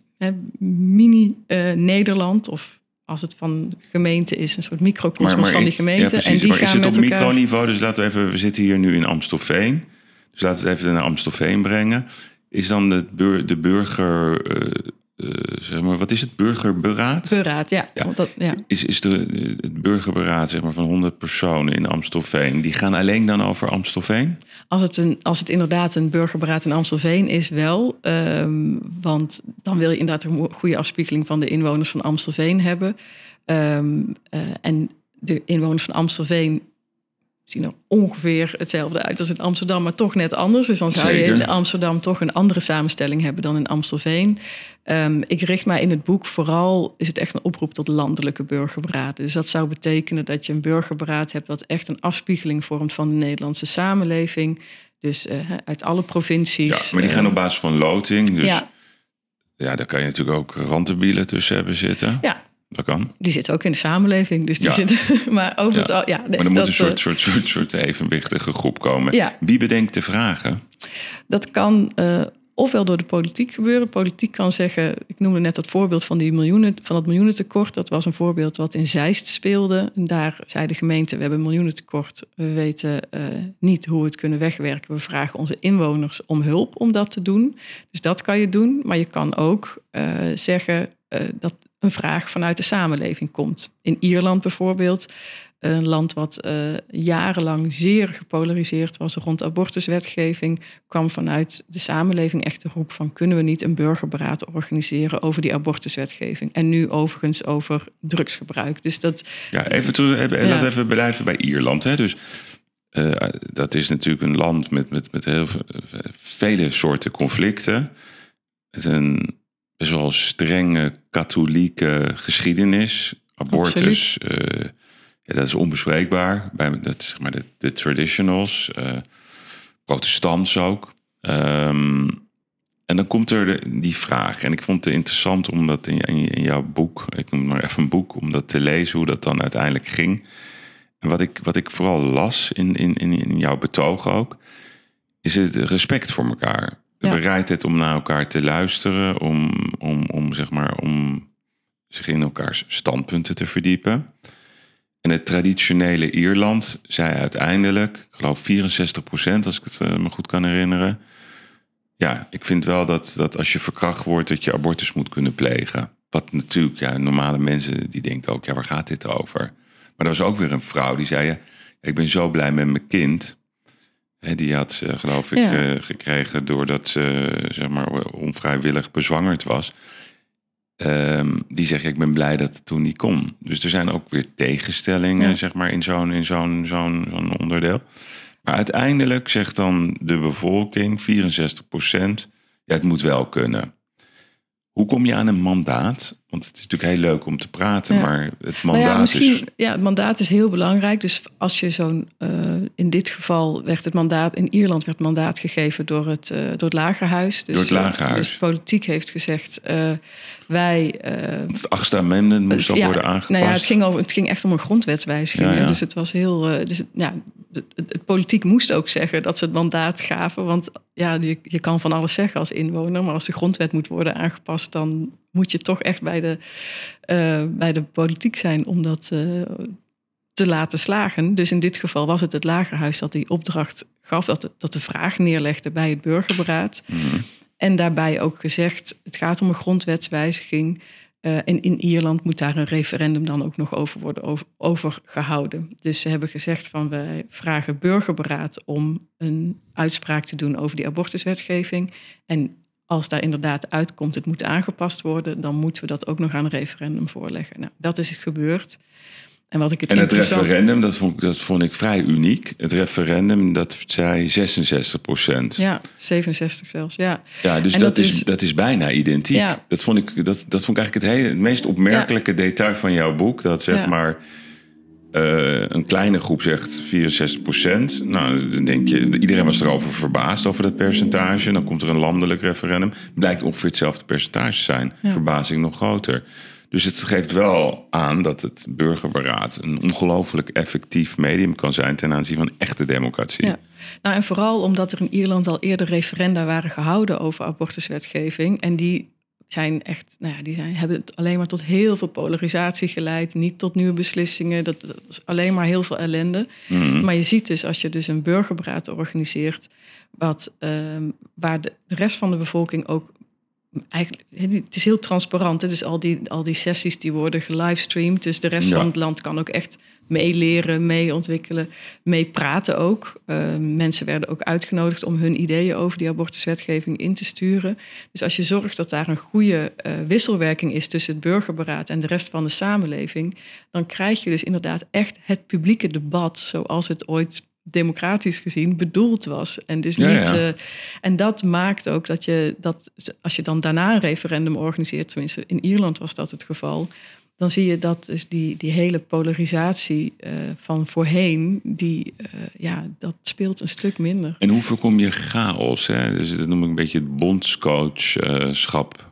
mini-Nederland of als het van gemeente is, een soort microcosmos van die gemeente. Ja, en die maar gaan is het met op elkaar... microniveau? Dus laten we even, we zitten hier nu in Amstelveen. Dus laten we het even naar Amstelveen brengen. Is dan de, bur, de burger, uh, uh, zeg maar, wat is het? Burgerberaad? Beraad, ja. Ja. Dat, ja. Is, is de, het burgerberaad zeg maar, van 100 personen in Amstelveen, die gaan alleen dan over Amstelveen? Als het, een, als het inderdaad een burgerberaad in Amstelveen is, wel. Um, want dan wil je inderdaad een goede afspiegeling van de inwoners van Amstelveen hebben. Um, uh, en de inwoners van Amstelveen zien er ongeveer hetzelfde uit als in Amsterdam, maar toch net anders. Dus dan zou Zeker. je in Amsterdam toch een andere samenstelling hebben dan in Amstelveen. Um, ik richt mij in het boek vooral, is het echt een oproep tot landelijke burgerberaden. Dus dat zou betekenen dat je een burgerberaad hebt dat echt een afspiegeling vormt van de Nederlandse samenleving. Dus uh, uit alle provincies. Ja, maar die gaan op basis van loting. Dus ja, ja daar kan je natuurlijk ook rantebielen tussen hebben zitten. Ja, Dat kan. die zitten ook in de samenleving. Dus die Ja. zitten. Maar over Ja. het al. Ja, nee, Maar er moet dat, een soort, eh, soort, soort, soort evenwichtige groep komen. Ja. Wie bedenkt de vragen? Dat kan eh, ofwel door de politiek gebeuren. Politiek kan zeggen, ik noemde net dat voorbeeld van, die miljoenen, van dat miljoenentekort. Dat was een voorbeeld wat in Zeist speelde. En daar zei de gemeente, we hebben een miljoenentekort. We weten eh, niet hoe we het kunnen wegwerken. We vragen onze inwoners om hulp om dat te doen. Dus dat kan je doen. Maar je kan ook zeggen dat een vraag vanuit de samenleving komt. In Ierland bijvoorbeeld, een land wat eh, jarenlang zeer gepolariseerd was rond abortuswetgeving, kwam vanuit de samenleving echt de roep van kunnen we niet een burgerberaad organiseren over die abortuswetgeving. En nu overigens over drugsgebruik. Dus dat, Ja, even terug, even, Ja. laten we even blijven bij Ierland. Hè. Dus, eh, dat is natuurlijk een land met, met, met heel veel- vele soorten conflicten. Met een best wel strenge katholieke geschiedenis. Abortus, eh, ja, dat is onbespreekbaar. Bij, dat, zeg maar de, de traditionals, eh, protestants ook. Ehm, en dan komt er de- die vraag. En ik vond het interessant om dat in, in, in jouw boek, ik noem het maar even een boek, om dat te lezen, hoe dat dan uiteindelijk ging. En wat ik, wat ik vooral las in, in, in, in jouw betoog ook, is het respect voor elkaar. De bereidheid om naar elkaar te luisteren, om, om, om, zeg maar, om zich in elkaars standpunten te verdiepen. En het traditionele Ierland zei uiteindelijk, ik geloof 64 procent, als ik het eh, me goed kan herinneren. Ja, ik vind wel dat, dat als je verkracht wordt, dat je abortus moet kunnen plegen. Wat natuurlijk, ja, normale mensen die denken ook, ja, waar gaat dit over? Maar er was ook weer een vrouw die zei, ja, ik ben zo blij met mijn kind. Die had ze, geloof ik, Ja. eh, gekregen doordat ze, zeg maar, onvrijwillig bezwangerd was. Ehm, die zegt, ik ben blij dat het toen niet kon. Dus er zijn ook weer tegenstellingen, Ja. zeg maar, in zo'n in zo'n zo'n zo'n onderdeel. Maar uiteindelijk zegt dan de bevolking, 64 procent, ja, het moet wel kunnen. Hoe kom je aan een mandaat? Want het is natuurlijk heel leuk om te praten, Ja. maar het Nou mandaat ja, is... ja, het mandaat is heel belangrijk. Dus als je zo'n, eh, in dit geval werd het mandaat, in Ierland werd het mandaat gegeven door het, eh, door het lagerhuis. Dus, Door het eh, lagerhuis. dus politiek heeft gezegd, wij... Het achtste amendement moest dan ja, worden aangepast. Nou ja, het ging, over, het ging echt om een grondwetswijziging. Dus het was heel. dus het, ja, het, het, politiek moest ook zeggen dat ze het mandaat gaven. Want ja, je, je kan van alles zeggen als inwoner, maar als de grondwet moet worden aangepast, dan moet je toch echt bij de, uh, bij de politiek zijn om dat uh, te laten slagen. Dus in dit geval was het het Lagerhuis dat die opdracht gaf, dat de, dat de vraag neerlegde bij het burgerberaad. Mm. En daarbij ook gezegd, het gaat om een grondwetswijziging. Uh, en in Ierland moet daar een referendum dan ook nog over worden over, over, gehouden. Dus ze hebben gezegd van wij vragen burgerberaad om een uitspraak te doen over die abortuswetgeving. En als daar inderdaad uitkomt, het moet aangepast worden, dan moeten we dat ook nog aan een referendum voorleggen. Nou, dat is gebeurd. En, wat ik het, en het referendum, dat vond, dat vond ik vrij uniek. Het referendum, dat zei 66 procent. Ja, 67 zelfs, ja. Ja, dus dat, is, dat is bijna identiek. Ja. Dat, vond ik, dat, dat vond ik eigenlijk het, hele, het meest opmerkelijke detail van jouw boek. Dat zeg maar uh, een kleine groep zegt 64 procent. Nou, dan denk je, iedereen was erover verbaasd over dat percentage. Dan komt er een landelijk referendum. Blijkt ongeveer hetzelfde percentage zijn. Verbazing nog groter. Dus het geeft wel aan dat het burgerberaad een ongelooflijk effectief medium kan zijn ten aanzien van echte democratie. Ja. Nou, en vooral omdat er in Ierland al eerder referenda waren gehouden over abortuswetgeving. En die zijn echt, nou ja, die zijn, hebben het alleen maar tot heel veel polarisatie geleid. Niet tot nieuwe beslissingen. Dat, was alleen maar heel veel ellende. Mhm. Maar je ziet dus als je dus een burgerberaad organiseert. Wat, ehm, waar de, de rest van de bevolking ook eigenlijk, het is heel transparant. Hè? Dus al die, al die sessies die worden gelivestreamd. Dus de rest van het land kan ook echt meeleren, meeontwikkelen, meepraten ook. Uh, mensen werden ook uitgenodigd om hun ideeën over die abortuswetgeving in te sturen. Dus als je zorgt dat daar een goede uh, wisselwerking is tussen het burgerberaad en de rest van de samenleving, dan krijg je dus inderdaad echt het publieke debat zoals het ooit democratisch gezien bedoeld was. En, dus niet, uh, en dat maakt ook dat je dat als je dan daarna een referendum organiseert, tenminste in Ierland was dat het geval, dan zie je dat dus die, die hele polarisatie uh, van voorheen, die, uh, ja, dat speelt een stuk minder. En hoe voorkom je chaos? Hè? Dus dat noem ik een beetje het bondscoachschap.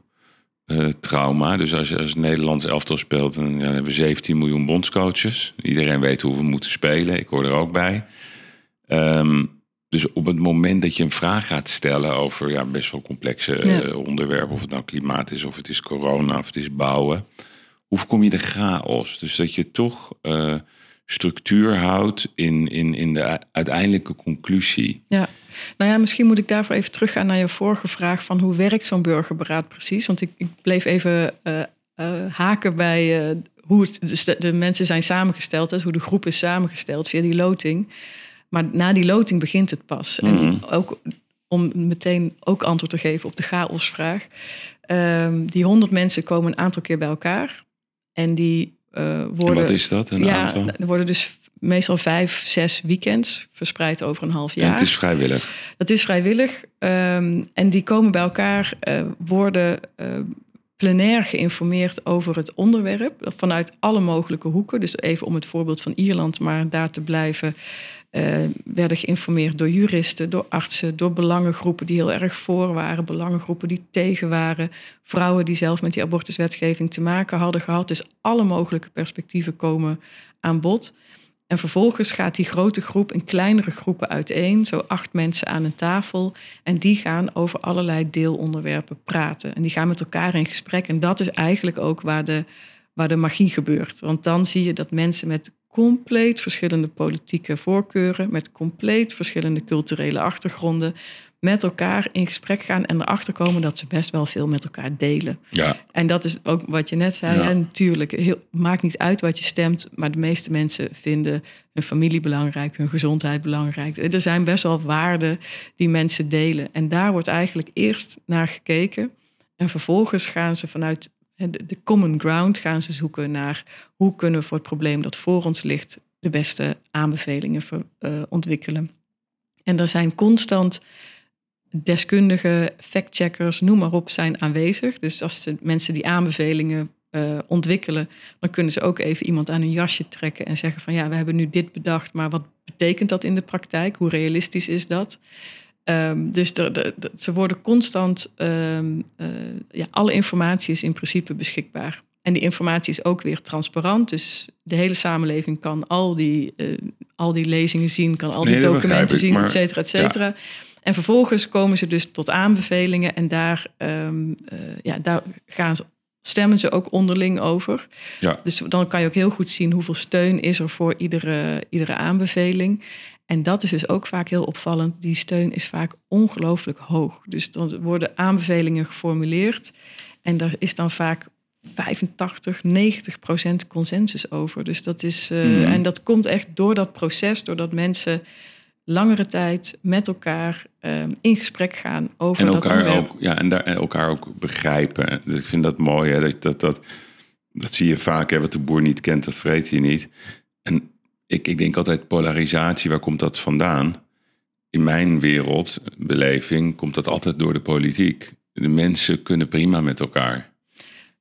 trauma. Dus als je als Nederlands elftal speelt, dan, ja, dan hebben we 17 miljoen bondscoaches. Iedereen weet hoe we moeten spelen. Ik hoor er ook bij. Um, dus op het moment dat je een vraag gaat stellen over ja, best wel complexe eh, onderwerpen, of het nou klimaat is, of het is corona, of het is bouwen, hoe kom je de chaos? Dus dat je toch uh, structuur houdt in, in, in de uiteindelijke conclusie. Ja, nou ja, misschien moet ik daarvoor even teruggaan naar je vorige vraag van hoe werkt zo'n burgerberaad precies? Want ik, ik bleef even uh, haken bij hoe het, dus de, de, mensen zijn samengesteld, dus hoe de groep is samengesteld via die loting. Maar na die loting begint het pas. En mhm. ook om meteen ook antwoord te geven op de chaosvraag. Um, die honderd mensen komen een aantal keer bij elkaar. En die uh, worden... En wat is dat, een ja, aantal? Er worden dus meestal vijf, zes weekends verspreid over een half jaar. En het is vrijwillig? Dat is vrijwillig. Um, en die komen bij elkaar, uh, worden uh, plenair geïnformeerd over het onderwerp. Vanuit alle mogelijke hoeken. Dus even om het voorbeeld van Ierland maar daar te blijven werden geïnformeerd door juristen, door artsen, door belangengroepen die heel erg voor waren, belangengroepen die tegen waren, vrouwen die zelf met die abortuswetgeving te maken hadden gehad. Dus alle mogelijke perspectieven komen aan bod. En vervolgens gaat die grote groep in kleinere groepen uiteen, zo acht mensen aan een tafel. En die gaan over allerlei deelonderwerpen praten. En die gaan met elkaar in gesprek. En dat is eigenlijk ook waar de, waar de magie gebeurt. Want dan zie je dat mensen met compleet verschillende politieke voorkeuren, met compleet verschillende culturele achtergronden, met elkaar in gesprek gaan en erachter komen dat ze best wel veel met elkaar delen. Ja. En dat is ook wat je net zei. Ja. En natuurlijk, heel, maakt niet uit wat je stemt, maar de meeste mensen vinden hun familie belangrijk, hun gezondheid belangrijk. Er zijn best wel waarden die mensen delen. En daar wordt eigenlijk eerst naar gekeken. En vervolgens gaan ze vanuit de common ground gaan ze zoeken naar hoe kunnen we voor het probleem dat voor ons ligt de beste aanbevelingen uh, ontwikkelen. En er zijn constant deskundigen, factcheckers, noem maar op, zijn aanwezig. Dus als de mensen die aanbevelingen uh, ontwikkelen, dan kunnen ze ook even iemand aan hun jasje trekken en zeggen van ja, we hebben nu dit bedacht, maar wat betekent dat in de praktijk? Hoe realistisch is dat? Um, dus de, de, ze worden constant, um, uh, ja, alle informatie is in principe beschikbaar. En die informatie is ook weer transparant. Dus de hele samenleving kan al die, eh, al die lezingen zien, kan al die Nee, documenten ik, zien, maar- et cetera, et cetera. En vervolgens komen ze dus tot aanbevelingen en daar, ehm, eh, ja, daar gaan ze, stemmen ze ook onderling over. Ja. Dus dan kan je ook heel goed zien hoeveel steun is er voor iedere, iedere aanbeveling. En dat is dus ook vaak heel opvallend. Die steun is vaak ongelooflijk hoog. Dus dan worden aanbevelingen geformuleerd. En daar is dan vaak 85, 90 procent consensus over. Dus dat is. eh, Mhm. En dat komt echt door dat proces, doordat mensen langere tijd met elkaar ehm, in gesprek gaan over En elkaar ook, ja, en daar, en elkaar ook begrijpen. Dus ik vind dat mooi. Hè, dat, dat, dat, dat zie je vaak. Hè, wat de boer niet kent, dat vreet hij niet. En ik, ik denk altijd polarisatie, waar komt dat vandaan? In mijn wereldbeleving komt dat altijd door de politiek. De mensen kunnen prima met elkaar.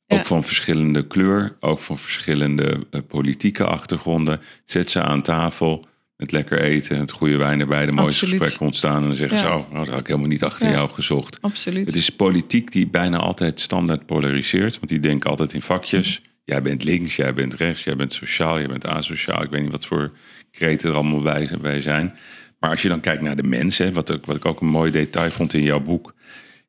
Ook van verschillende kleur, ook van verschillende eh, politieke achtergronden. Zet ze aan tafel met lekker eten, het goede wijn erbij, de mooiste Absoluut. gesprekken ontstaan. En dan zeggen ze, Ja. oh, nou, dat had ik helemaal niet achter Ja. jou gezocht. Absoluut. Het is politiek die bijna altijd standaard polariseert. Want die denken altijd in vakjes. Jij bent links, jij bent rechts, jij bent sociaal, jij bent asociaal. Ik weet niet wat voor kreten er allemaal bij, bij zijn. Maar als je dan kijkt naar de mensen, wat, ik- wat ik ook een mooi detail vond in jouw boek,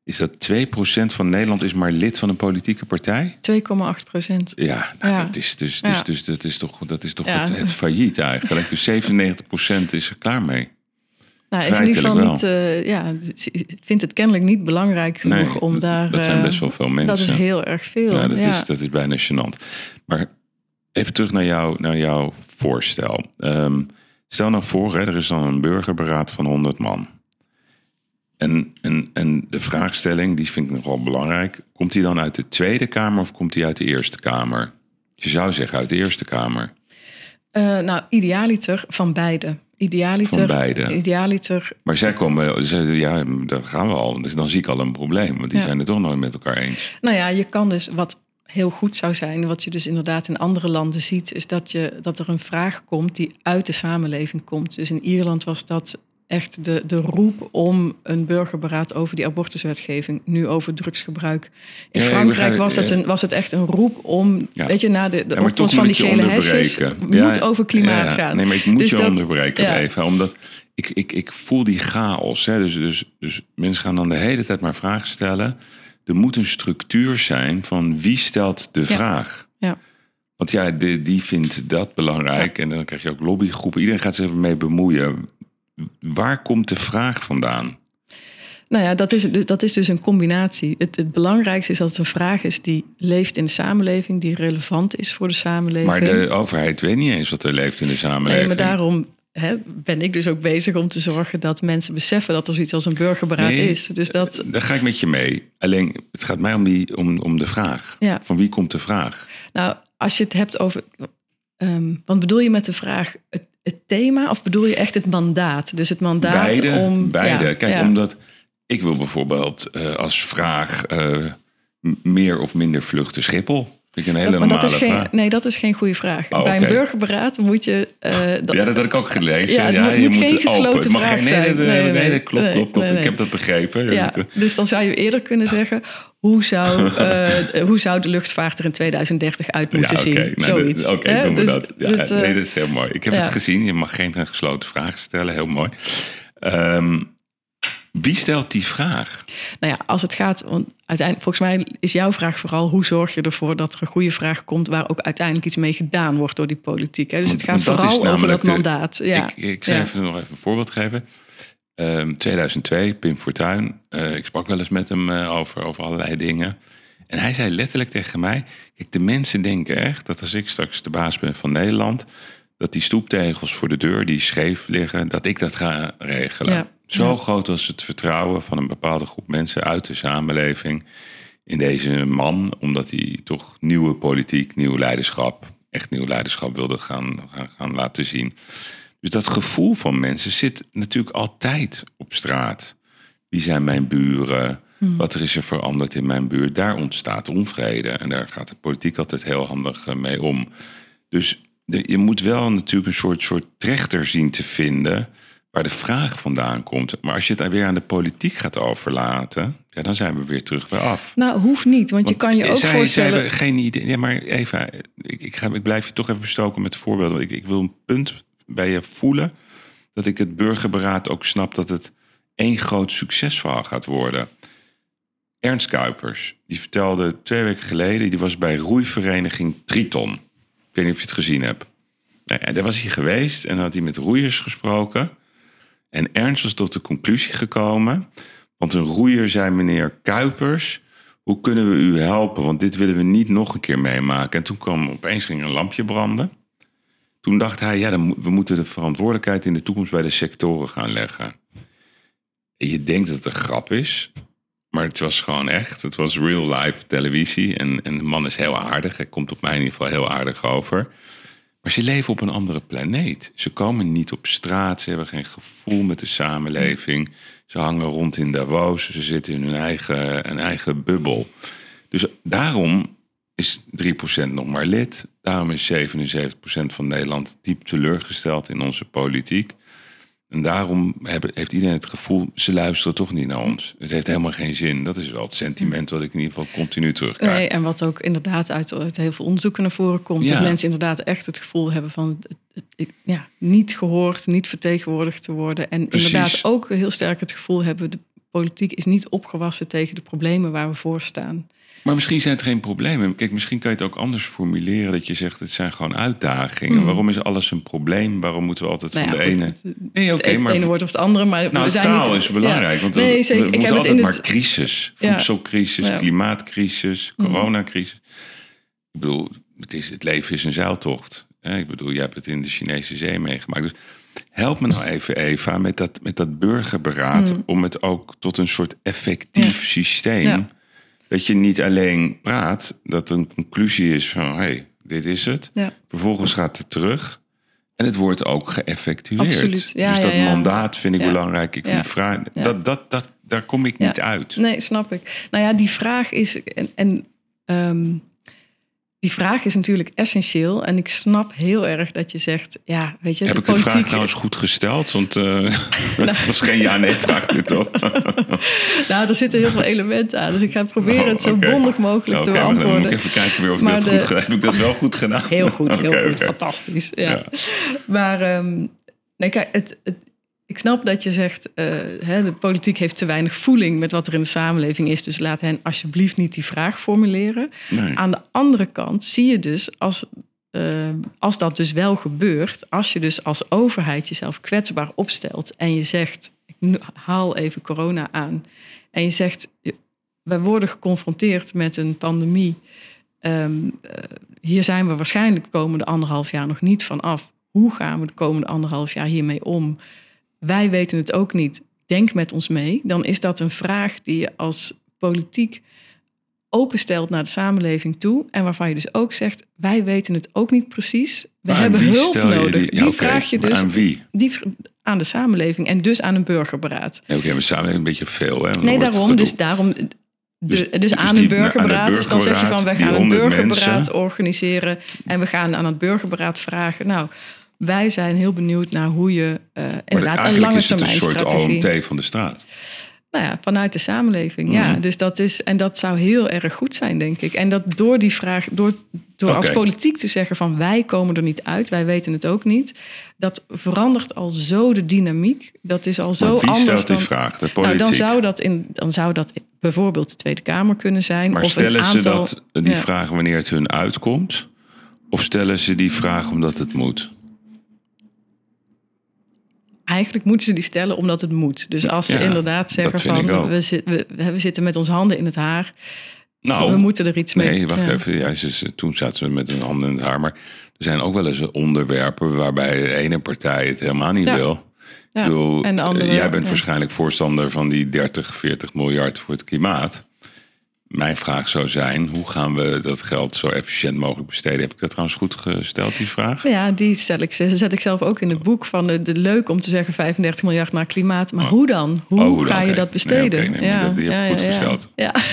is dat 2% van Nederland is maar lid van een politieke partij. 2,8 procent. Ja, nou, Ja. dat is dus, dus, Ja. dus dat is toch, dat is toch Ja. het, het failliet eigenlijk. Dus 97% is er klaar mee. Nou, is in ieder geval niet, eh, ja, vindt het kennelijk niet belangrijk genoeg Nee, om daar. dat zijn eh, best wel veel mensen. Dat is heel erg veel. Ja, dat, ja. Is, dat is bijna gênant. Maar even terug naar, jou, naar jouw voorstel. Ehm, stel nou voor, hè, er is dan een burgerberaad van 100 man. En, en, en de vraagstelling, die vind ik nogal belangrijk. Komt die dan uit de Tweede Kamer of komt die uit de Eerste Kamer? Je zou zeggen uit de Eerste Kamer. Eh, nou, idealiter van beide. Idealiter, Van beide. Idealiter, Maar zij komen, ze zeiden, ja, daar gaan we al. Dus dan zie ik al een probleem, want die Ja. zijn het toch nooit met elkaar eens. nou ja, je kan dus wat heel goed zou zijn, wat je dus inderdaad in andere landen ziet, is dat, je, dat er een vraag komt die uit de samenleving komt. Dus in Ierland was dat echt de, de roep om een burgerberaad over die abortuswetgeving, nu over drugsgebruik. In Ja, Frankrijk was, het een, was het echt een roep om, Ja. weet je, na de, de Ja, opkomst van die gele hesjes, moet over klimaat gaan. Nee, maar ik moet Dus je dat- onderbreken even. Omdat ik, ik, ik voel die chaos. Hè. Dus, dus, dus mensen gaan dan de hele tijd maar vragen stellen. Er moet een structuur zijn van wie stelt de vraag. Ja. Want ja, die, die vindt dat belangrijk. En dan krijg je ook lobbygroepen. Iedereen gaat zich ermee bemoeien. Waar komt de vraag vandaan? Nou ja, dat is, dus- dat is dus een combinatie. Het, het belangrijkste is dat het een vraag is die leeft in de samenleving, die relevant is voor de samenleving. Maar de overheid weet niet eens wat er leeft in de samenleving. nee, maar daarom hè, ben ik dus ook bezig om te zorgen dat mensen beseffen dat er zoiets als een burgerberaad Nee, is. Dus dat, Daar ga ik met je mee. Alleen, het gaat mij om, die, om, om de vraag. Ja. Van wie komt de vraag? nou, als je het hebt over. ehm, wat bedoel je met de vraag het, het thema of bedoel je echt het mandaat? Dus het mandaat Beide, om. beide. ja, Kijk, ja. omdat ik wil bijvoorbeeld eh, als vraag m- meer of minder vluchten Schiphol. Ik een hele Dat- maar dat is geen, nee, dat is geen goede vraag. Oh, Bij een burgerberaad moet je. eh, dat- Ja, dat had ik ook gelezen. Ja, ja, moet- je moet geen gesloten vraag geen, nee, zijn. nee, Nee, nee, nee, klopt, klopt, klopt. Ik heb dat begrepen. Ja, dus dan zou je eerder kunnen zeggen: hoe zou, eh, hoe zou de luchtvaart er in 2030 uit ja, moeten zien? Nou, Zoiets. Oké, doen we Dus dat. Ja, dit, eh, nee, dat is heel mooi. Ik heb ja. het gezien. Je mag geen gesloten vragen stellen. Heel mooi. Ehm, wie stelt die vraag? Nou ja, als het gaat, want uiteindelijk, volgens mij is jouw vraag vooral hoe zorg je ervoor dat er een goede vraag komt waar ook uiteindelijk iets mee gedaan wordt door die politiek. Hè? Dus Want- het gaat vooral over dat mandaat. Ja. Ik, ik zou Ja. even nog even een voorbeeld geven. Ehm 2002, Pim Fortuyn. eh, ik sprak wel eens met hem eh, over, over allerlei dingen. En hij zei letterlijk tegen mij... Kijk, de mensen denken echt dat als ik straks de baas ben van Nederland... dat die stoeptegels voor de deur die scheef liggen... dat ik dat ga regelen. Ja. Zo Ja. groot was het vertrouwen van een bepaalde groep mensen... uit de samenleving in deze man... omdat hij toch nieuwe politiek, nieuw leiderschap... echt nieuw leiderschap wilde gaan, gaan, gaan laten zien... Dus dat gevoel van mensen zit natuurlijk altijd op straat. Wie zijn mijn buren? Wat er is er veranderd in mijn buurt? Daar ontstaat onvrede. En daar gaat de politiek altijd heel handig eh, mee om. Dus je moet wel natuurlijk een soort, soort trechter zien te vinden... waar de vraag vandaan komt. Maar als je het weer aan de politiek gaat overlaten, ja, dan zijn we weer terug bij af. Nou, hoeft niet, want, je kan je ook zij, voorstellen... Ze hebben geen idee. Ja, maar Eva, ik, ik, ga, ik blijf je toch even bestoken met voorbeelden. Ik, ik wil een punt bij je voelen dat ik het burgerberaad ook snap dat het één groot succesverhaal gaat worden. Ernst Kuipers, die vertelde twee weken geleden, die was bij roeivereniging Triton. Ik weet niet of je het gezien hebt. Nou, daar was hij geweest en had hij met roeiers gesproken. En Ernst was tot de conclusie gekomen. Want een roeier zei meneer Kuipers, hoe kunnen we u helpen? Want dit willen we niet nog een keer meemaken. En toen kwam opeens ging een lampje branden. Toen dacht hij, ja, dan, we moeten de verantwoordelijkheid in de toekomst bij de sectoren gaan leggen. En je denkt dat het een grap is, maar het was gewoon echt. Het was real life televisie. En, en de man is heel aardig. Hij komt op mij in ieder geval heel aardig over. Maar ze leven op een andere planeet. Ze komen niet op straat. Ze hebben geen gevoel met de samenleving. Ze hangen rond in Davos. Ze zitten in hun eigen, een eigen bubbel. Dus daarom is 3% nog maar lid. Daarom is 77% van Nederland diep teleurgesteld in onze politiek. En daarom heeft iedereen het gevoel, ze luisteren toch niet naar ons. Het heeft helemaal geen zin. Dat is wel het sentiment wat ik in ieder geval continu terugkrijg. Nee, en wat ook inderdaad uit, uit heel veel onderzoeken naar voren komt. Ja. Dat mensen inderdaad echt het gevoel hebben van ja, niet gehoord, niet vertegenwoordigd te worden. En Precies. inderdaad ook heel sterk het gevoel hebben, de politiek is niet opgewassen tegen de problemen waar we voor staan. Maar misschien zijn het geen problemen. Kijk, misschien kan je het ook anders formuleren. Dat je zegt, het zijn gewoon uitdagingen. Mm. Waarom is alles een probleem? Waarom moeten we altijd Nou van ja, de goed, ene... het- Nee, oké, het maar... ene woord of het andere, maar Nou, we zijn taal niet, is belangrijk. Ja. Want nee, zeker. we Ik heb moeten het altijd maar het, crisis. Voedselcrisis, Ja. Klimaatcrisis, coronacrisis. Ik bedoel, het, is, het leven is een zeiltocht. Ik bedoel, je hebt het in de Chinese zee meegemaakt. Dus help me nou even, Eva, met dat, met dat burgerberaad... om het ook tot een soort effectief systeem... Dat je niet alleen praat, dat een conclusie is van... hé, hey, dit is het. Ja. Vervolgens gaat het terug... En het wordt ook geëffectueerd. Ja, dus dat ja, mandaat vind ik belangrijk. Ik vind vraag, dat, dat, dat, daar kom ik niet uit. Nee, snap ik. Nou ja, die vraag is. En, en ehm, die vraag is natuurlijk essentieel. En ik snap heel erg dat je zegt. Ja, weet je, Heb de ik de vraag trouwens goed gesteld? Want eh, het was geen ja-nee-vraag dit, toch? Nou, er zitten heel veel elementen aan. Dus ik ga proberen het zo Oh, bondig mogelijk Oké, te maar dan moet beantwoorden. ik even kijken weer of ik dat de- goed heb. ik dat wel goed gedaan? Heel goed, heel goed. Fantastisch. Ja. Ja. Maar ehm, nee, kijk, het, het, ik snap dat je zegt, eh, hè, de politiek heeft te weinig voeling met wat er in de samenleving is. Dus laat hen alsjeblieft niet die vraag formuleren. Nee. Aan de andere kant zie je dus, als, eh, als dat dus wel gebeurt, als je dus als overheid jezelf kwetsbaar opstelt en je zegt, ik haal even corona aan, en je zegt, we worden geconfronteerd met een pandemie. Ehm, eh, hier zijn we waarschijnlijk de komende anderhalf jaar nog niet van af. Hoe gaan we de komende anderhalf jaar hiermee om? Wij weten het ook niet. Denk met ons mee. Dan is dat een vraag die je als politiek openstelt naar de samenleving toe. En waarvan je dus ook zegt, wij weten het ook niet precies. We Maar hebben hulp stel je nodig. Die, Die, vraag je maar dus aan wie? die, aan de samenleving en dus aan een burgerberaad. Ja, Oké, we samen een beetje veel. Hè? Nee, daarom. Dus, daarom de, Dus- dus, dus aan die- een burgerberaad. aan dus dan zeg je van, we burgerberaad, gaan een 100 burgerberaad mensen. organiseren. En we gaan aan het burgerberaad vragen. Nou, wij zijn heel benieuwd naar hoe je Maar inderdaad een lange is het een termijn soort strategie. OMT van de straat. Nou ja, vanuit de samenleving. Ja, Mhm. dus dat is en dat zou heel erg goed zijn, denk ik. En dat door die vraag, door, door als politiek te zeggen van wij komen er niet uit, wij weten het ook niet, dat verandert al zo de dynamiek. Dat is al zo Maar wie anders stelt die dan. vraag? De Nou, dan zou dat in, dan zou dat bijvoorbeeld de Tweede Kamer kunnen zijn. maar of stellen een aantal, ze dat, die ja. vraag wanneer het hun uitkomt? Of stellen ze die vraag omdat het moet? Eigenlijk moeten ze die stellen omdat het moet. Dus als ze Ja, inderdaad zeggen van we, zit- we, we zitten met onze handen in het haar, Nou, we moeten er iets mee. Nee, wacht Ja. even. Ja, ze, toen zaten ze met hun handen in het haar. Maar er zijn ook wel eens onderwerpen waarbij de ene partij het helemaal niet Ja. wil. Ja, Ik bedoel, en de andere, jij bent waarschijnlijk voorstander van die 30, 40 miljard voor het klimaat. Mijn vraag zou zijn, hoe gaan we dat geld zo efficiënt mogelijk besteden? Heb ik dat trouwens goed gesteld, die vraag? Ja, die stel ik, zet ik zelf ook in het boek van de, de leuk om te zeggen 35 miljard naar klimaat. Maar hoe dan? Hoe, Oh, hoe dan? ga je dat besteden? Nee, nee, dat- die heb ik goed gesteld. Ja.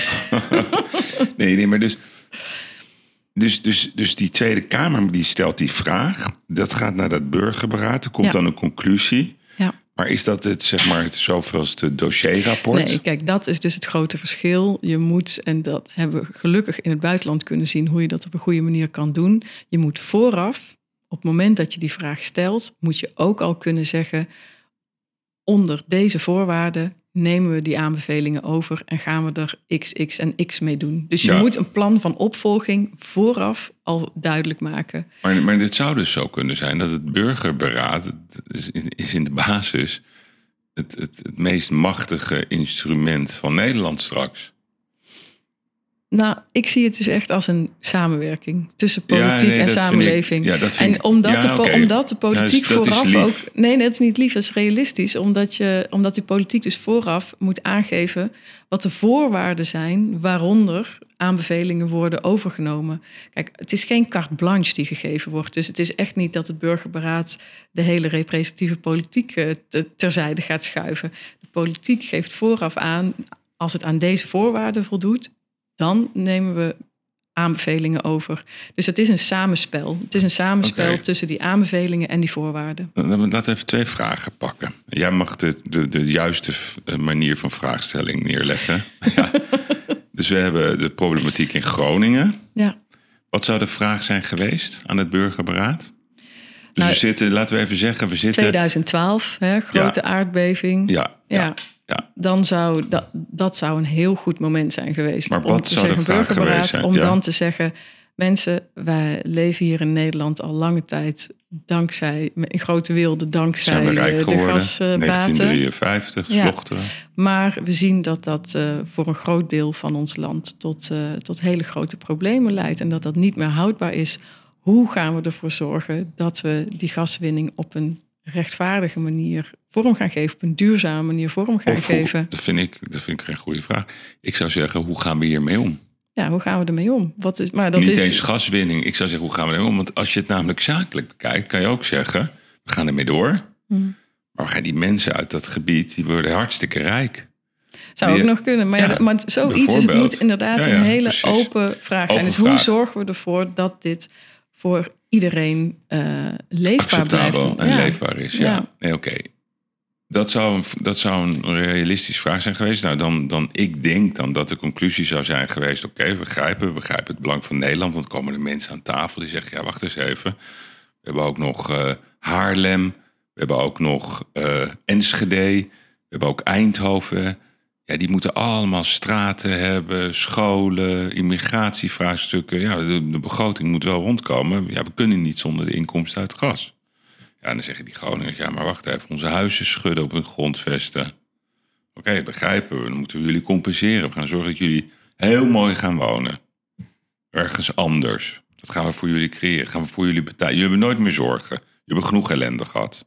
Nee, nee, maar dus, dus, dus, dus die Tweede Kamer die stelt die vraag. Dat gaat naar dat burgerberaad. Er komt Ja. dan een conclusie. Ja. Maar is dat het, zeg maar, het zoveelste dossierrapport? Nee, kijk, dat is dus het grote verschil. Je moet, en dat hebben we gelukkig in het buitenland kunnen zien, hoe je dat op een goede manier kan doen. Je moet vooraf, op het moment dat je die vraag stelt, moet je ook al kunnen zeggen, onder deze voorwaarden nemen we die aanbevelingen over en gaan we er x, x en x mee doen. Dus je Ja. moet een plan van opvolging vooraf al duidelijk maken. Maar, maar dit zou dus zo kunnen zijn dat het burgerberaad het is in, is in de basis het, het, het meest machtige instrument van Nederland straks. Nou, ik zie het dus echt als een samenwerking tussen Ja, politiek nee, en ik- samenleving. ja, dat vind en ik- omdat, ja, de, omdat de politiek dus is vooraf ook. Nee, dat is niet lief, dat is realistisch. Omdat, je, omdat die politiek dus vooraf moet aangeven wat de voorwaarden zijn waaronder aanbevelingen worden overgenomen. Kijk, het is geen carte blanche die gegeven wordt. Dus het is echt niet dat het burgerberaad de hele representatieve politiek eh, te- terzijde gaat schuiven. De politiek geeft vooraf aan, als het aan deze voorwaarden voldoet, dan nemen we aanbevelingen over. Dus het is een samenspel. Het is een samenspel tussen die aanbevelingen en die voorwaarden. Laten we even twee vragen pakken. Jij mag de, de, de juiste eh, manier van vraagstelling neerleggen. ja. Dus we hebben de problematiek in Groningen. Ja. Wat zou de vraag zijn geweest aan het burgerberaad? Dus Nou, we zitten, laten we even zeggen, we zitten... 2012, hè, grote aardbeving. Ja, ja, Ja. Ja. Dan zou dat, dat zou een heel goed moment zijn geweest. Maar om wat te zou de zeggen, vraag geweest zijn? Om Ja. dan te zeggen, mensen, wij leven hier in Nederland al lange tijd dankzij, in grote wilde, dankzij zijn we rijk de gasbaten. 1953, Ja. Maar we zien dat dat eh, voor een groot deel van ons land tot, eh, tot hele grote problemen leidt. En dat dat niet meer houdbaar is. Hoe gaan we ervoor zorgen dat we die gaswinning op een rechtvaardige manier vorm gaan geven, op een duurzame manier vorm gaan Of geven? dat, vind ik, dat vind ik geen goede vraag. Ik zou zeggen, hoe gaan we hiermee om? Ja, hoe gaan we ermee om? Wat is, maar dat Niet is, eens gaswinning. Ik zou zeggen, hoe gaan we ermee om? Want als je het namelijk zakelijk bekijkt, kan je ook zeggen, we gaan ermee door. Hmm. Maar we gaan die mensen uit dat gebied, die worden hartstikke rijk. zou die- ook nog kunnen. Maar, ja, Ja, maar zoiets is, het moet inderdaad Ja, een hele precies. open vraag zijn. Open dus hoe zorgen we ervoor dat dit voor iedereen eh, leefbaar blijft? Acceptabel en Ja. leefbaar is. Ja, Ja. nee, oké. Dat zou, een, dat zou een realistische vraag zijn geweest. Nou, dan, dan, ik denk dan dat de conclusie zou zijn geweest... oké, we begrijpen, we begrijpen het belang van Nederland... want komen er mensen aan tafel die zeggen... ja, wacht eens even. We hebben ook nog eh, Haarlem. We hebben ook nog eh, Enschede. We hebben ook Eindhoven. Ja, die moeten allemaal straten hebben, scholen, immigratievraagstukken. Ja, de, begroting moet wel rondkomen. Ja, we kunnen niet zonder de inkomsten uit gas. Ja, en dan zeggen die Groningers, ja, maar wacht even, onze huizen schudden op hun grondvesten. Oké, begrijpen we, dan moeten we jullie compenseren. We gaan zorgen dat jullie heel mooi gaan wonen. Ergens anders. Dat gaan we voor jullie creëren, gaan we voor jullie betalen. Jullie hebben nooit meer zorgen. Jullie hebben genoeg ellende gehad.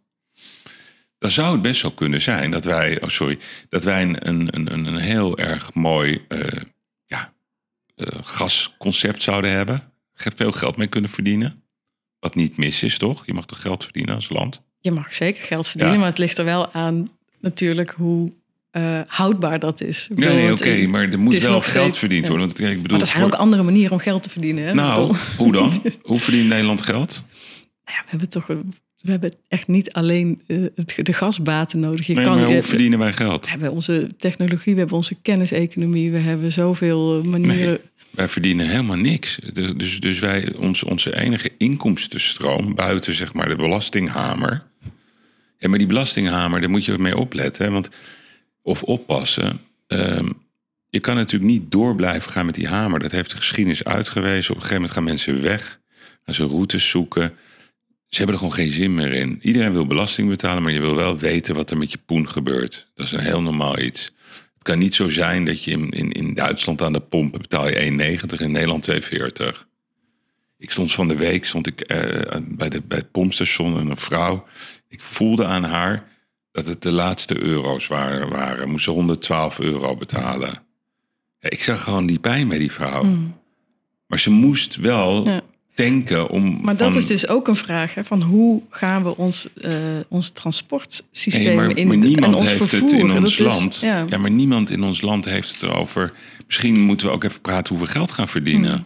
Dan zou het best zo kunnen zijn dat wij, oh sorry, dat wij een, een, een, een heel erg mooi eh, ja, eh, gasconcept zouden hebben. Veel geld mee kunnen verdienen. Wat niet mis is, toch? Je mag toch geld verdienen als land? Je mag zeker geld verdienen, Ja. maar het ligt er wel aan natuurlijk hoe eh, houdbaar dat is. Ja, nee, want, oké, maar er moet wel geld steeds- verdiend worden. Want kijk, ik bedoel, Maar er zijn voor- ook andere manieren om geld te verdienen. Hè? Nou, hoe dan? Hoe verdient Nederland geld? nou ja, we hebben toch we hebben echt niet alleen eh, de gasbaten nodig. Je Nee, kan, maar hoe je- verdienen wij geld? we hebben onze technologie, we hebben onze kenniseconomie, we hebben zoveel eh, manieren. Nee, wij verdienen helemaal niks. Dus, dus wij, ons, onze enige inkomstenstroom buiten zeg maar de belastinghamer. Ja, maar die belastinghamer, daar moet je mee opletten. Hè? Want, of oppassen. Ehm, je kan natuurlijk niet door blijven gaan met die hamer. Dat heeft de geschiedenis uitgewezen. Op een gegeven moment gaan mensen weg. Gaan ze routes zoeken. Ze hebben er gewoon geen zin meer in. Iedereen wil belasting betalen, maar je wil wel weten wat er met je poen gebeurt. Dat is een heel normaal iets. Het kan niet zo zijn dat je in, in, in Duitsland aan de pomp betaal je 1,90 in Nederland 2,40. Ik stond van de week stond ik, eh, bij, de, bij het pompstation en een vrouw. Ik voelde aan haar dat het de laatste euro's waren. waren. Moest ze 112 euro betalen. Ja, ik zag gewoon die pijn bij die vrouw. Maar ze moest wel. Ja. Om. Maar van, dat is dus ook een vraag hè, van hoe gaan we ons, eh, ons transportsysteem Nee, maar, in maar en niemand ons heeft het vervoer. in ons is- land. ja. ja. maar niemand in ons land heeft het erover. Misschien moeten we ook even praten hoe we geld gaan verdienen. Hmm.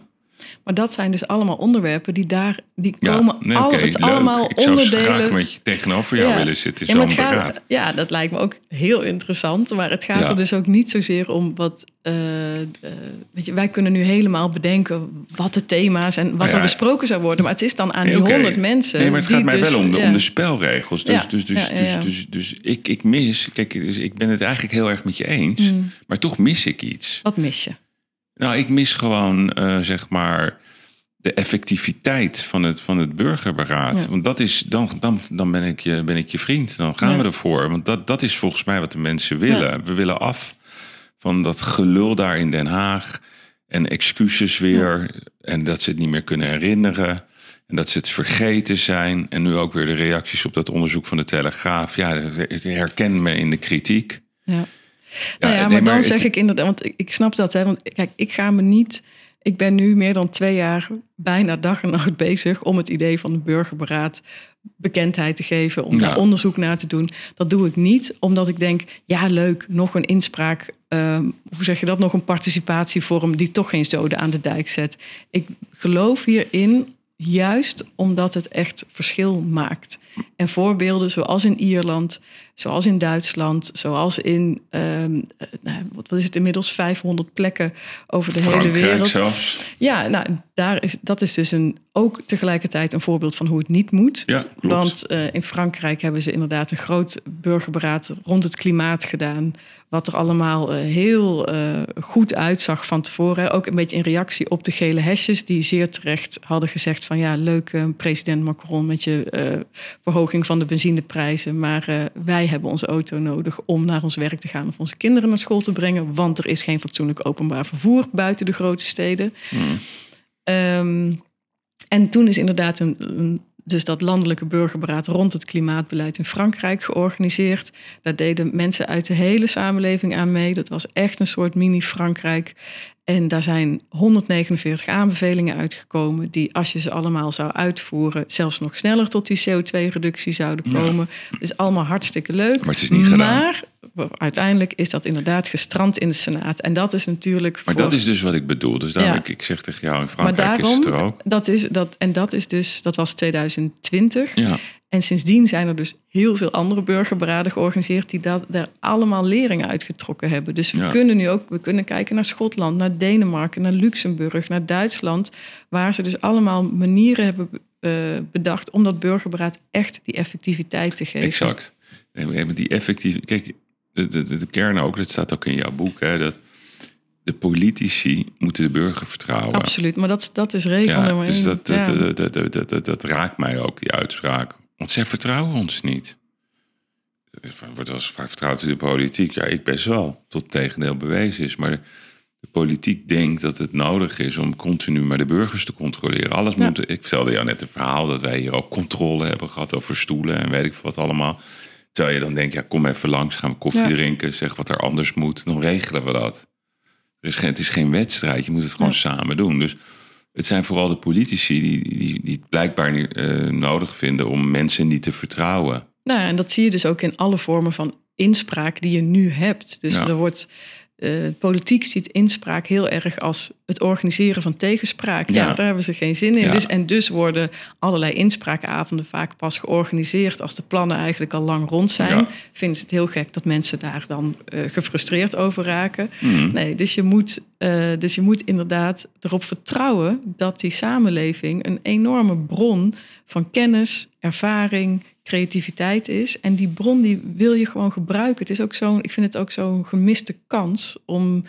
Maar dat zijn dus allemaal onderwerpen die daar, die Ja, komen nee, al, oké, het is allemaal Ik zou onderdelen. graag met je tegenover jou Ja. willen zitten, Ja, zo'n gaat- beraad. ja, dat lijkt me ook heel interessant. Maar het gaat Ja. er dus ook niet zozeer om wat. eh, eh, weet je, wij kunnen nu helemaal bedenken wat de thema's en wat Ja. er besproken zou worden. Maar het is dan aan die honderd mensen. Nee, maar het gaat mij dus- wel om de, ja. om de spelregels. Dus, Ja, dus, dus, ja, ja, dus, ja. dus, dus, ik, ik mis... Kijk, dus ik ben het eigenlijk heel erg met je eens. Hmm. Maar toch mis ik iets. Wat mis je? Nou, ik mis gewoon, eh, zeg maar... de effectiviteit van het, van het burgerberaad. Ja. Want dat is, dan, dan, dan ben, ik je, ben ik je vriend. Dan gaan Ja. we ervoor. Want dat, dat is volgens mij wat de mensen willen. Ja. We willen af van dat gelul daar in Den Haag. En excuses weer. En dat ze het niet meer kunnen herinneren. En dat ze het vergeten zijn. En nu ook weer de reacties op dat onderzoek van de Telegraaf. Ja, ik herken me in de kritiek. Ja. Ja, nou ja, nee, maar dan zeg ik inderdaad, want ik, ik snap dat, hè. Want kijk, ik ga me niet. Ik ben nu meer dan twee jaar bijna dag en nacht bezig om het idee van de burgerberaad bekendheid te geven, om Ja. daar onderzoek naar te doen. Dat doe ik niet omdat ik denk, ja leuk, nog een inspraak, ehm, hoe zeg je dat, nog een participatievorm die toch geen zoden aan de dijk zet. Ik geloof hierin juist omdat het echt verschil maakt. En voorbeelden zoals in Ierland, zoals in Duitsland, zoals in, ehm, eh, nou, wat wat is het inmiddels, 500 plekken over de hele wereld. zelfs. Ja, nou, daar is, dat is dus een, ook tegelijkertijd een voorbeeld van hoe het niet moet. Ja, klopt. Want eh, in Frankrijk hebben ze inderdaad een groot burgerberaad rond het klimaat gedaan. Wat er allemaal eh, heel goed uitzag van tevoren. Ook een beetje in reactie op de gele hesjes, die zeer terecht hadden gezegd: van ja, leuk president Macron met je verhoging van de benzineprijzen. Maar eh, wij hebben onze auto nodig om naar ons werk te gaan of onze kinderen naar school te brengen. Want er is geen fatsoenlijk openbaar vervoer buiten de grote steden. Hmm. Ehm, en toen is inderdaad een, een- dus dat landelijke burgerberaad rond het klimaatbeleid in Frankrijk georganiseerd. Daar deden mensen uit de hele samenleving aan mee. Dat was echt een soort mini-Frankrijk. En daar zijn 149 aanbevelingen uitgekomen die, als je ze allemaal zou uitvoeren, zelfs nog sneller tot die CO2-reductie zouden Ja. komen. Dus allemaal hartstikke leuk. Maar het is niet gedaan. Maar uiteindelijk is dat inderdaad gestrand in de Senaat. En dat is natuurlijk. Maar voor- dat is dus wat ik bedoel. Dus daarom, Ja. ik, ik zeg tegen jou, in maar Frankrijk daarom, is het er ook. Dat is, dat, en dat is dus, dat was 2020. Ja, En sindsdien zijn er dus heel veel andere burgerberaden georganiseerd die dat, daar allemaal leringen uitgetrokken hebben. Dus we Ja. kunnen nu ook, we kunnen kijken naar Schotland, naar Denemarken, naar Luxemburg, naar Duitsland, waar ze dus allemaal manieren hebben eh, bedacht om dat burgerberaad echt die effectiviteit te geven. exact. En die effectieve... Kijk, de, de, de, kern ook, dat staat ook in jouw boek, hè, dat de politici moeten de burger vertrouwen. Absoluut, maar dat, dat is regel Ja, nummer dus één. dat, Ja. dat, dat, dat- dat raakt mij ook, die uitspraak. Want zij vertrouwen ons niet. Er wordt wel eens vaak vertrouwd in de politiek. Ja, ik best wel, tot het tegendeel bewezen is. Maar de, de politiek denkt dat het nodig is om continu maar de burgers te controleren. Alles Ja. moet... Ik vertelde jou net een verhaal dat wij hier ook controle hebben gehad over stoelen en weet ik wat allemaal. Terwijl je dan denkt, ja, kom even langs, gaan we koffie Ja. drinken, zeg wat er anders moet. Dan regelen we dat. Er is geen, het is geen wedstrijd, je moet het gewoon Ja. samen doen. Dus het zijn vooral de politici die, die, die het blijkbaar eh, nodig vinden om mensen niet te vertrouwen. Nou, en dat zie je dus ook in alle vormen van inspraak die je nu hebt. Dus Ja. er wordt. Eh, politiek ziet inspraak heel erg als het organiseren van tegenspraak. Ja, Ja. daar hebben ze geen zin in. Ja. Dus, en dus worden allerlei inspraakavonden vaak pas georganiseerd als de plannen eigenlijk al lang rond zijn. Ja. Vinden ze het heel gek dat mensen daar dan eh, gefrustreerd over raken. Mhm. Nee, dus je, moet, eh, dus je moet inderdaad erop vertrouwen dat die samenleving een enorme bron van kennis, ervaring, creativiteit is. En die bron die wil je gewoon gebruiken. Het is ook zo'n, ik vind het ook zo'n gemiste kans om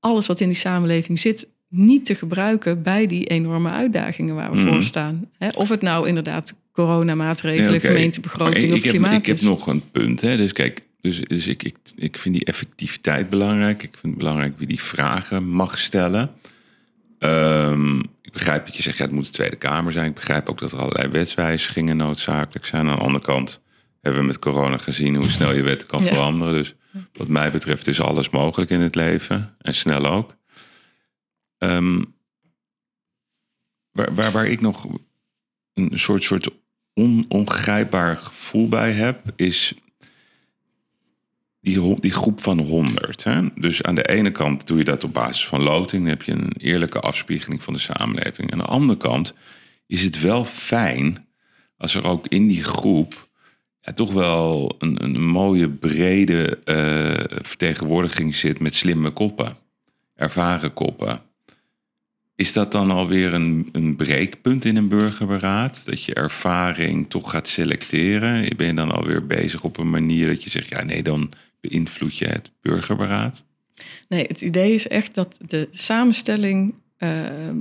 alles wat in die samenleving zit niet te gebruiken bij die enorme uitdagingen waar we Mhm. voor staan. Hè, Of het nou inderdaad coronamaatregelen, Ja, gemeentebegroting of ik, klimaat heb, ik heb nog een punt. Hè? Dus kijk, dus, dus ik, ik, ik vind die effectiviteit belangrijk. Ik vind het belangrijk wie die vragen mag stellen. Ehm, ik begrijp dat je zegt, ja, het moet de Tweede Kamer zijn. Ik begrijp ook dat er allerlei wetswijzigingen noodzakelijk zijn. Aan de andere kant hebben we met corona gezien hoe snel je wetten kan Ja. veranderen. Dus wat mij betreft is alles mogelijk in het leven. En snel ook. Ehm, waar, waar, waar ik nog een soort, soort on, ongrijpbaar gevoel bij heb, is die, die groep van 100. Hè? Dus aan de ene kant doe je dat op basis van loting. Dan heb je een eerlijke afspiegeling van de samenleving. Aan de andere kant is het wel fijn als er ook in die groep ja, toch wel een, een mooie brede eh, vertegenwoordiging zit met slimme koppen, ervaren koppen. Is dat dan alweer een, een breekpunt in een burgerberaad? Dat je ervaring toch gaat selecteren? Ben je dan alweer bezig op een manier dat je zegt, ja nee, dan beïnvloed je het burgerberaad? Nee, het idee is echt dat de samenstelling ehm,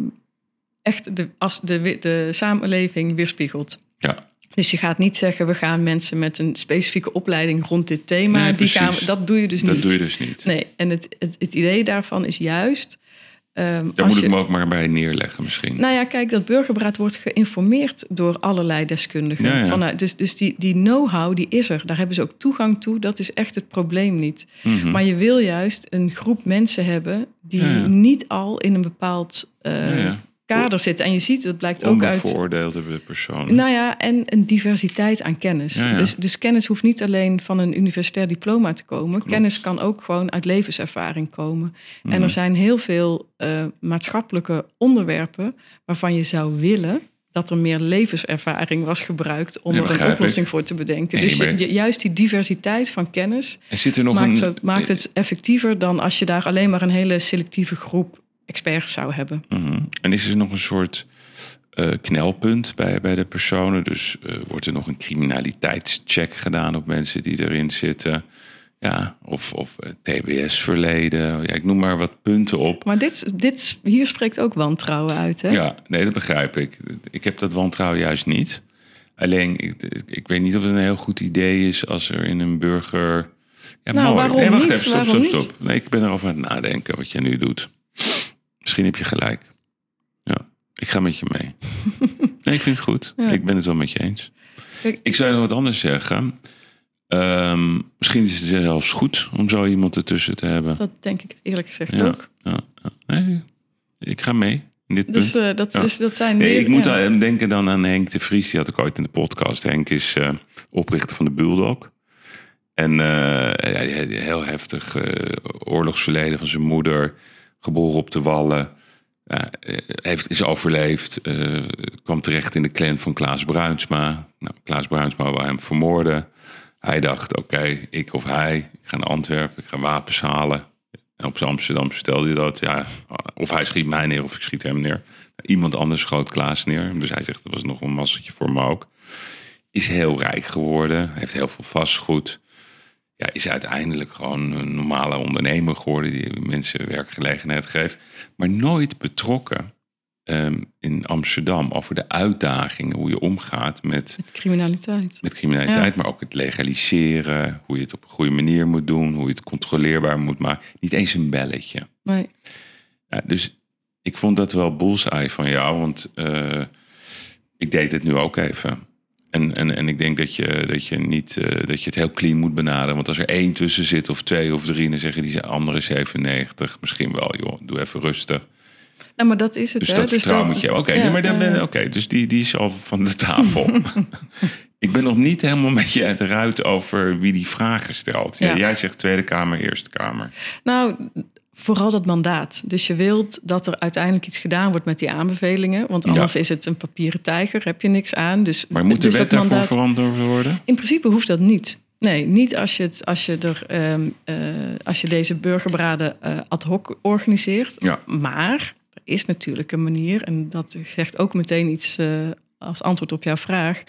echt de, als de, de samenleving weerspiegelt. Ja, Dus je gaat niet zeggen, we gaan mensen met een specifieke opleiding rond dit thema. Nee, die gaan, dat doe je dus dat niet. doe je dus niet. Nee, en het, het, het idee daarvan is juist. Ehm, Daar moet ik me ook maar bij neerleggen misschien. Nou ja, kijk, dat burgerberaad wordt geïnformeerd door allerlei deskundigen. Ja, ja. Vanuit, dus dus die, die know-how, die is er. Daar hebben ze ook toegang toe. Dat is echt het probleem niet. Mhm. Maar je wil juist een groep mensen hebben die Ja, niet al in een bepaald eh. Kader zitten. En je ziet, dat blijkt ook uit. Onbevooroordeelde persoon. Nou ja, en een diversiteit aan kennis. Ja, ja. Dus, dus kennis hoeft niet alleen van een universitair diploma te komen. Kennis kan ook gewoon uit levenservaring komen. En Mhm. er zijn heel veel eh, maatschappelijke onderwerpen waarvan je zou willen dat er meer levenservaring was gebruikt om Ja, er een oplossing ik. voor te bedenken. Nee, dus maar- juist die diversiteit van kennis En zit er nog maakt, een... zo- maakt het effectiever dan als je daar alleen maar een hele selectieve groep experts zou hebben. Mhm. En is er nog een soort eh, knelpunt bij, bij de personen? Dus eh, wordt er nog een criminaliteitscheck gedaan op mensen die erin zitten? Ja, of, of eh, TBS-verleden. Ja, ik noem maar wat punten op. Maar dit, dit, hier spreekt ook wantrouwen uit. Hè? Ja, nee, dat begrijp ik. Ik heb dat wantrouwen juist niet. Alleen, ik, ik weet niet of het een heel goed idee is als er in een burger... Ja, Nou, mooi. waarom nee, wacht niet? even, stop, Waarom stop, niet? stop. Nee, ik ben erover aan het nadenken wat jij nu doet. Misschien heb je gelijk. Ja, ik ga met je mee. nee, ik vind het goed. Ja. Ik ben het wel met je eens. Kijk, Ik zou nog wat anders zeggen. Ehm, misschien is het zelfs goed om zo iemand ertussen te hebben. Dat denk ik eerlijk gezegd Ja, ook. ja. Nee, ik ga mee in dit punt. Dus eh, dat, Ja. is, dat zijn Nee, meer- ik moet denken dan aan Henk de Vries. Die had ik ooit in de podcast. Henk is eh, oprichter van de Bulldog. En eh, een heel heftig eh, oorlogsverleden van zijn moeder. Geboren op de Wallen. Eh, heeft, is overleefd. eh, kwam terecht in de clan van Klaas Bruinsma. Nou, Klaas Bruinsma wou hem vermoorden. Hij dacht, oké, ik of hij. Ik ga naar Antwerpen, ik ga wapens halen. En op Amsterdam vertelde hij dat. Ja, of hij schiet mij neer of ik schiet hem neer. Iemand anders schoot Klaas neer. Dus hij zegt, dat was nog een masseltje voor me ook. Is heel rijk geworden. Heeft heel veel vastgoed. Ja, is uiteindelijk gewoon een normale ondernemer geworden. Die mensen werkgelegenheid geeft. Maar nooit betrokken ehm, in Amsterdam over de uitdagingen. Hoe je omgaat met Met criminaliteit. met criminaliteit, maar ook het legaliseren, hoe je het op een goede manier moet doen, hoe je het controleerbaar moet maken. Niet eens een belletje. Nee. Ja, dus ik vond dat wel bullseye van jou, want eh, ik deed het nu ook even. En, en, en ik denk dat je, dat, je niet, eh, dat je het heel clean moet benaderen. Want als er één tussen zit, of twee of drie, dan zeggen die andere 97. Misschien wel, joh, doe even rustig. Nou, maar dat is het. Dus hè? dat vertrouwen dat- moet je. Oké, ja, maar dan ben oké, dus die, die is al van de tafel. ik ben nog niet helemaal met je uit de ruit over wie die vragen stelt. Ja. Jij zegt Tweede Kamer, Eerste Kamer. Nou, vooral dat mandaat. Dus je wilt dat er uiteindelijk iets gedaan wordt met die aanbevelingen. Want anders is het een papieren tijger, heb je niks aan. Dus, Maar moet de dus wet daarvoor mandaat- veranderd worden? In principe hoeft dat niet. Nee, niet als je, het, als je, er, ehm, eh, als je deze burgerberaden eh, ad hoc organiseert. Ja. Maar er is natuurlijk een manier, en dat zegt ook meteen iets eh, als antwoord op jouw vraag.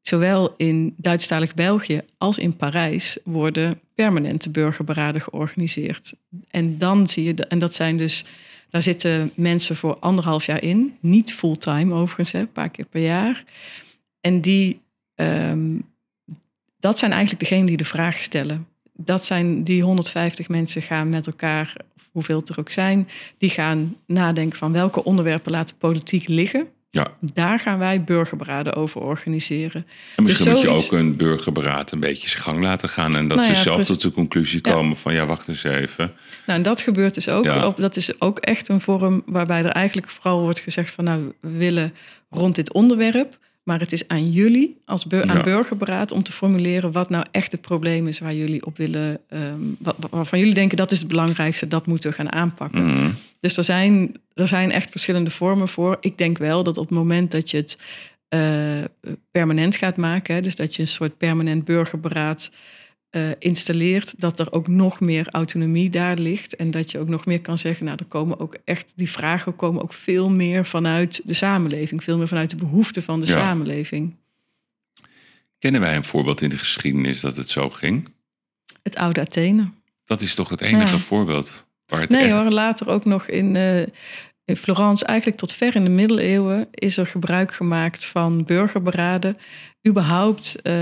Zowel in Duitsstalig België als in Parijs worden permanente burgerberaden georganiseerd. En dan zie je, de- en dat zijn dus, daar zitten mensen voor anderhalf jaar in, niet fulltime overigens, hè, een paar keer per jaar. En die, ehm, dat zijn eigenlijk degenen die de vraag stellen. Dat zijn die 150 mensen gaan met elkaar, hoeveel het er ook zijn, die gaan nadenken van welke onderwerpen laten politiek liggen. Ja, Daar gaan wij burgerberaden over organiseren. en misschien Dus moet je ook een burgerberaad een beetje zijn gang laten gaan. En dat Nou ze ja, zelf tot de conclusie Ja. komen van... ja, wacht eens even. Nou, en dat gebeurt dus ook. Ja. Dat is ook echt een vorm waarbij er eigenlijk vooral wordt gezegd van nou, we willen rond dit onderwerp Maar het is aan jullie als bur- aan burgerberaad om te formuleren wat nou echt het probleem is waar jullie op willen, ehm, wa- wa- waarvan jullie denken dat is het belangrijkste, dat moeten we gaan aanpakken. Mhm. Dus er zijn, er zijn echt verschillende vormen voor. Ik denk wel dat op het moment dat je het eh, permanent gaat maken, hè, dus dat je een soort permanent burgerberaad eh, installeert, dat er ook nog meer autonomie daar ligt. En dat je ook nog meer kan zeggen, nou, er komen ook echt, die vragen komen ook veel meer vanuit de samenleving, veel meer vanuit de behoeften van de Ja. samenleving. Kennen wij een voorbeeld in de geschiedenis dat het zo ging? Het oude Athene. Dat is toch het enige Ja. voorbeeld Nee echt... hoor, later ook nog in, eh, in Florence, eigenlijk tot ver in de middeleeuwen, is er gebruik gemaakt van burgerberaden. Überhaupt, eh,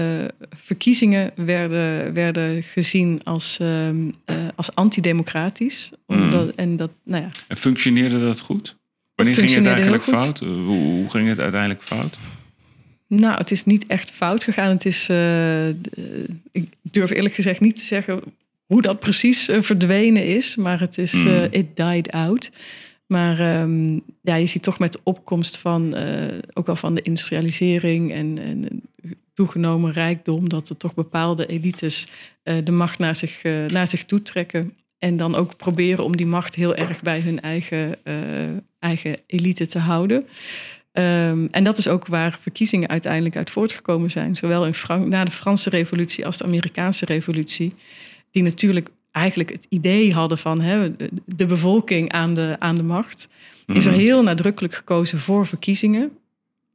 verkiezingen werden, werden gezien als, ehm, eh, als antidemocratisch. Omdat, En dat, nou ja, En functioneerde dat goed? Wanneer ging het eigenlijk fout? Hoe, hoe ging het uiteindelijk fout? nou, het is niet echt fout gegaan. Het is, ik durf eerlijk gezegd niet te zeggen hoe dat precies eh, verdwenen is, maar het is, Mm. eh, it died out. Maar ehm, ja, je ziet toch met de opkomst van, eh, ook al van de industrialisering en, en toegenomen rijkdom, dat er toch bepaalde elites de macht naar zich, naar zich toe trekken. En dan ook proberen om die macht heel erg bij hun eigen, eigen elite te houden. Ehm, en dat is ook waar verkiezingen uiteindelijk uit voortgekomen zijn. Zowel in Frank na de Franse revolutie als de Amerikaanse revolutie. Die natuurlijk eigenlijk het idee hadden van hè, de- bevolking aan de, aan de macht. Is er Mhm. heel nadrukkelijk gekozen voor verkiezingen.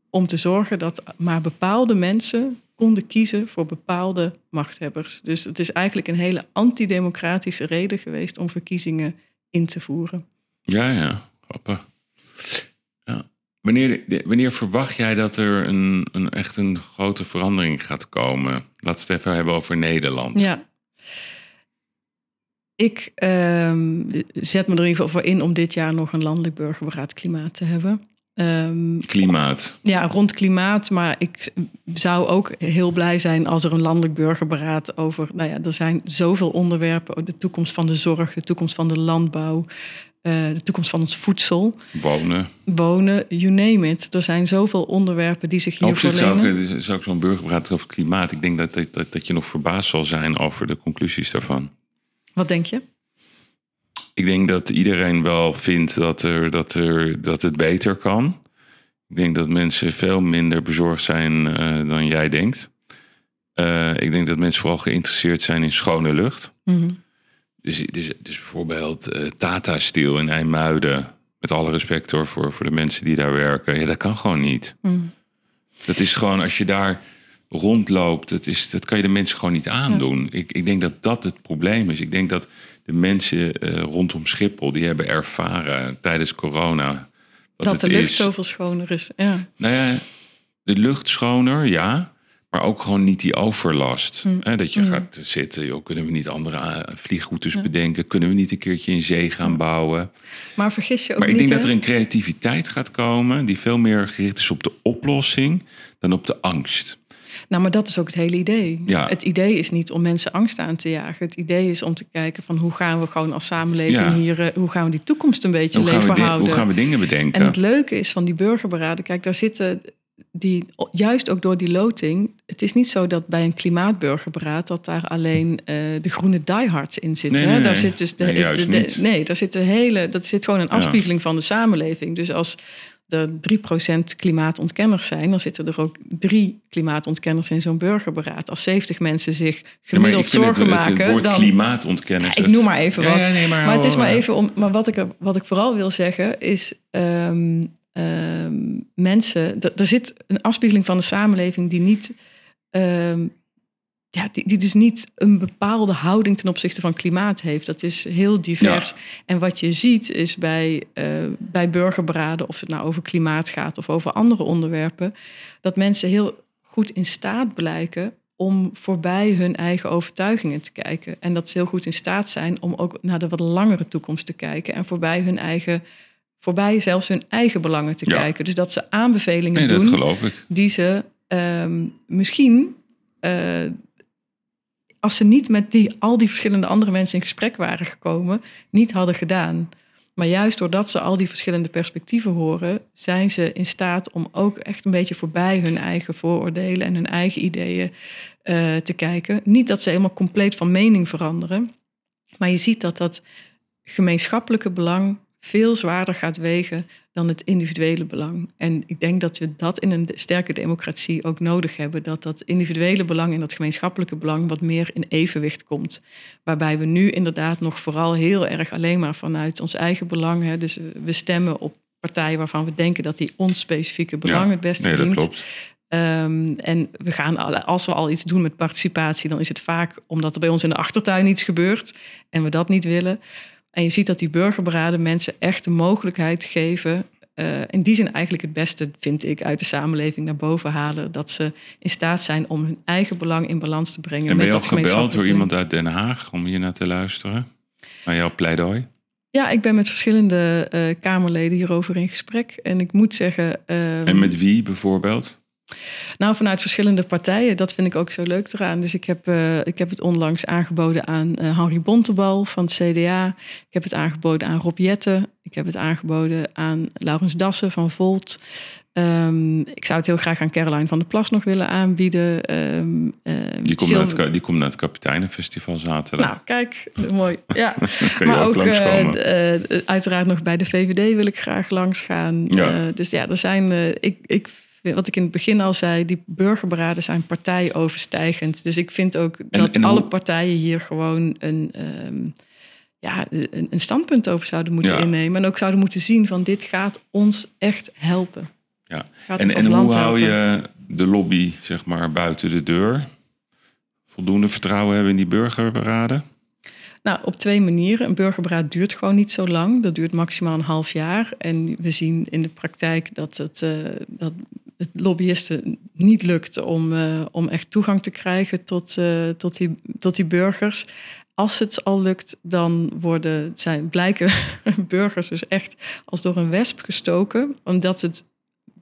Om te zorgen dat maar bepaalde mensen konden kiezen voor bepaalde machthebbers. Dus het is eigenlijk een hele antidemocratische reden geweest om verkiezingen in te voeren. Ja, ja, grappig. Ja. Wanneer, wanneer verwacht jij dat er een, een, echt een grote verandering gaat komen? Laten we het even hebben over Nederland. Ja. Ik ehm, zet me er in ieder geval voor in om dit jaar nog een landelijk burgerberaad klimaat te hebben. Ehm, Klimaat. ja, rond klimaat. Maar ik zou ook heel blij zijn als er een landelijk burgerberaad over. Nou ja, er zijn zoveel onderwerpen. De toekomst van de zorg, de toekomst van de landbouw, eh, de toekomst van ons voedsel, Wonen. wonen, you name it. Er zijn zoveel onderwerpen die zich Op hiervoor zich zou ik, zou ik zo'n burgerberaad over klimaat... Ik denk dat, dat, dat je nog verbaasd zal zijn over de conclusies daarvan. Wat denk je? Ik denk dat iedereen wel vindt dat, er, dat, er, dat het beter kan. Ik denk dat mensen veel minder bezorgd zijn eh, dan jij denkt. Eh, ik denk dat mensen vooral geïnteresseerd zijn in schone lucht. Mhm. Dus, dus, dus bijvoorbeeld eh, Tata Steel in IJmuiden. Met alle respect hoor voor, voor de mensen die daar werken. Ja, dat kan gewoon niet. Mhm. Dat is gewoon als je daar rondloopt, dat, is, dat kan je de mensen gewoon niet aandoen. Ik, ik denk dat dat het probleem is. Ik denk dat de mensen eh, rondom Schiphol, die hebben ervaren tijdens corona. Wat Dat het de lucht is. zoveel schoner is. Ja. Nou ja, de lucht schoner, ja. Maar ook gewoon niet die overlast. Mm. Hè, dat je Mm. gaat zitten, joh, kunnen we niet andere eh, vliegroutes bedenken? Kunnen we niet een keertje in zee gaan bouwen? Maar vergis je ook Maar ik niet. denk dat er een creativiteit gaat komen die veel meer gericht is op de oplossing dan op de angst. Nou, maar dat is ook het hele idee. Ja. Het idee is niet om mensen angst aan te jagen. Het idee is om te kijken van hoe gaan we gewoon als samenleving Ja. hier, eh, hoe gaan we die toekomst een beetje leefbaar di- houden. hoe gaan we dingen bedenken? En het leuke is van die burgerberaden, kijk, daar zitten die, juist ook door die loting. Het is niet zo dat bij een klimaatburgerberaad dat daar alleen eh, de groene diehards in zitten. Nee, nee, daar nee. zit dus de, Nee, juist de- de- niet. nee, daar zit de hele, dat zit gewoon een Ja. afspiegeling van de samenleving. Dus als er 3% klimaatontkenners zijn, dan zitten er ook drie klimaatontkenners in zo'n burgerberaad. Als 70 mensen zich Ja, maar gemiddeld het- zorgen het, het, maken, woord dan, klimaatontkenners. Ja, ik noem maar even wat. ja, nee, maar, maar het is maar even om. Maar wat ik, er- wat ik vooral wil zeggen is. ehm, ehm, mensen. Er zit een afspiegeling van de samenleving die niet. ehm, ja, die, die dus niet een bepaalde houding ten opzichte van klimaat heeft. Dat is heel divers. En wat je ziet is bij, eh, bij burgerberaden, of het nou over klimaat gaat of over andere onderwerpen, dat mensen heel goed in staat blijken om voorbij hun eigen overtuigingen te kijken. En dat ze heel goed in staat zijn om ook naar de wat langere toekomst te kijken en voorbij hun eigen, voorbij zelfs hun eigen belangen te Ja. kijken. Dus dat ze aanbevelingen Nee, dat doen geloof ik. die ze ehm, misschien, eh, als ze niet met die, al die verschillende andere mensen in gesprek waren gekomen, niet hadden gedaan. Maar juist doordat ze al die verschillende perspectieven horen, zijn ze in staat om ook echt een beetje voorbij hun eigen vooroordelen en hun eigen ideeën uh, te kijken. Niet dat ze helemaal compleet van mening veranderen, maar je ziet dat dat gemeenschappelijke belang veel zwaarder gaat wegen dan het individuele belang. En ik denk dat we dat in een sterke democratie ook nodig hebben. Dat dat individuele belang en dat gemeenschappelijke belang wat meer in evenwicht komt. Waarbij we nu inderdaad nog vooral heel erg alleen maar vanuit ons eigen belang. Hè, dus we stemmen op partijen waarvan we denken dat die ons specifieke belang het beste nee, dient. Klopt. Um, en we gaan, als we al iets doen met participatie, dan is het vaak omdat er bij ons in de achtertuin iets gebeurt en we dat niet willen. En je ziet dat die burgerberaden mensen echt de mogelijkheid geven. Uh, in die zin eigenlijk het beste, vind ik, uit de samenleving naar boven halen. Dat ze in staat zijn om hun eigen belang in balans te brengen. En ben je al gebeld door iemand uit Den Haag om hier naar te luisteren? Naar jouw pleidooi? Ja, ik ben met verschillende uh, Kamerleden hierover in gesprek. En ik moet zeggen. Uh, en met wie bijvoorbeeld? Nou, vanuit verschillende partijen. Dat vind ik ook zo leuk eraan. Dus ik heb, uh, ik heb het onlangs aangeboden aan uh, Henri Bontebal van het CDA. Ik heb het aangeboden aan Rob Jette. Ik heb het aangeboden aan Laurens Dassen van Volt. Um, ik zou het heel graag aan Caroline van der Plas nog willen aanbieden. Um, um, die, komt naar het, die komt naar het Kapiteinenfestival zaterdag. Nou, kijk, mooi. Ja. maar ook, ook uh, uiteraard nog bij de VVD wil ik graag langs gaan. Ja. dus ja, er zijn. ik, ik wat ik in het begin al zei, die burgerberaden zijn partijoverstijgend. Dus ik vind ook dat alle partijen hier gewoon een, um, ja, een, een, standpunt over zouden moeten innemen. En ook zouden moeten zien van dit gaat ons echt helpen. Ja. En, en hoe hou je de lobby zeg maar buiten de deur? Voldoende vertrouwen hebben in die burgerberaden? Nou, op twee manieren. Een burgerberaad duurt gewoon niet zo lang. Dat duurt maximaal een half jaar. En we zien in de praktijk dat het, uh, dat het lobbyisten niet lukt om, uh, om echt toegang te krijgen tot, uh, tot, die, tot die burgers. Als het al lukt, dan worden, zijn, blijken burgers dus echt als door een wesp gestoken. Omdat het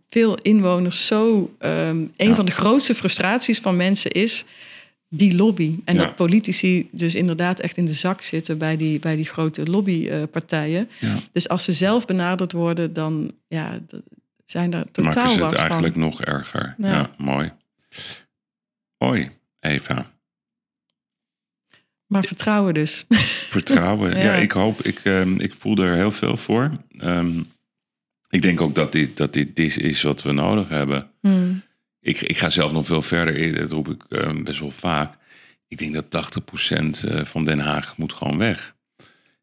veel inwoners zo um, een ja. van de grootste frustraties van mensen is die lobby. En ja. dat politici dus inderdaad echt in de zak zitten bij die, bij die grote lobbypartijen. Ja. Dus als ze zelf benaderd worden, dan ja, zijn daar totaal Maken ze het van. eigenlijk nog erger. Ja, mooi. Hoi, Eva. Maar vertrouwen dus. Vertrouwen, ja. ik hoop, ik, um, ik voel er heel veel voor. Um, ik denk ook dat dit, dat dit, dit is wat we nodig hebben. Hmm. Ik, ik ga zelf nog veel verder, dat roep ik um, best wel vaak. Ik denk dat 80% van Den Haag moet gewoon weg.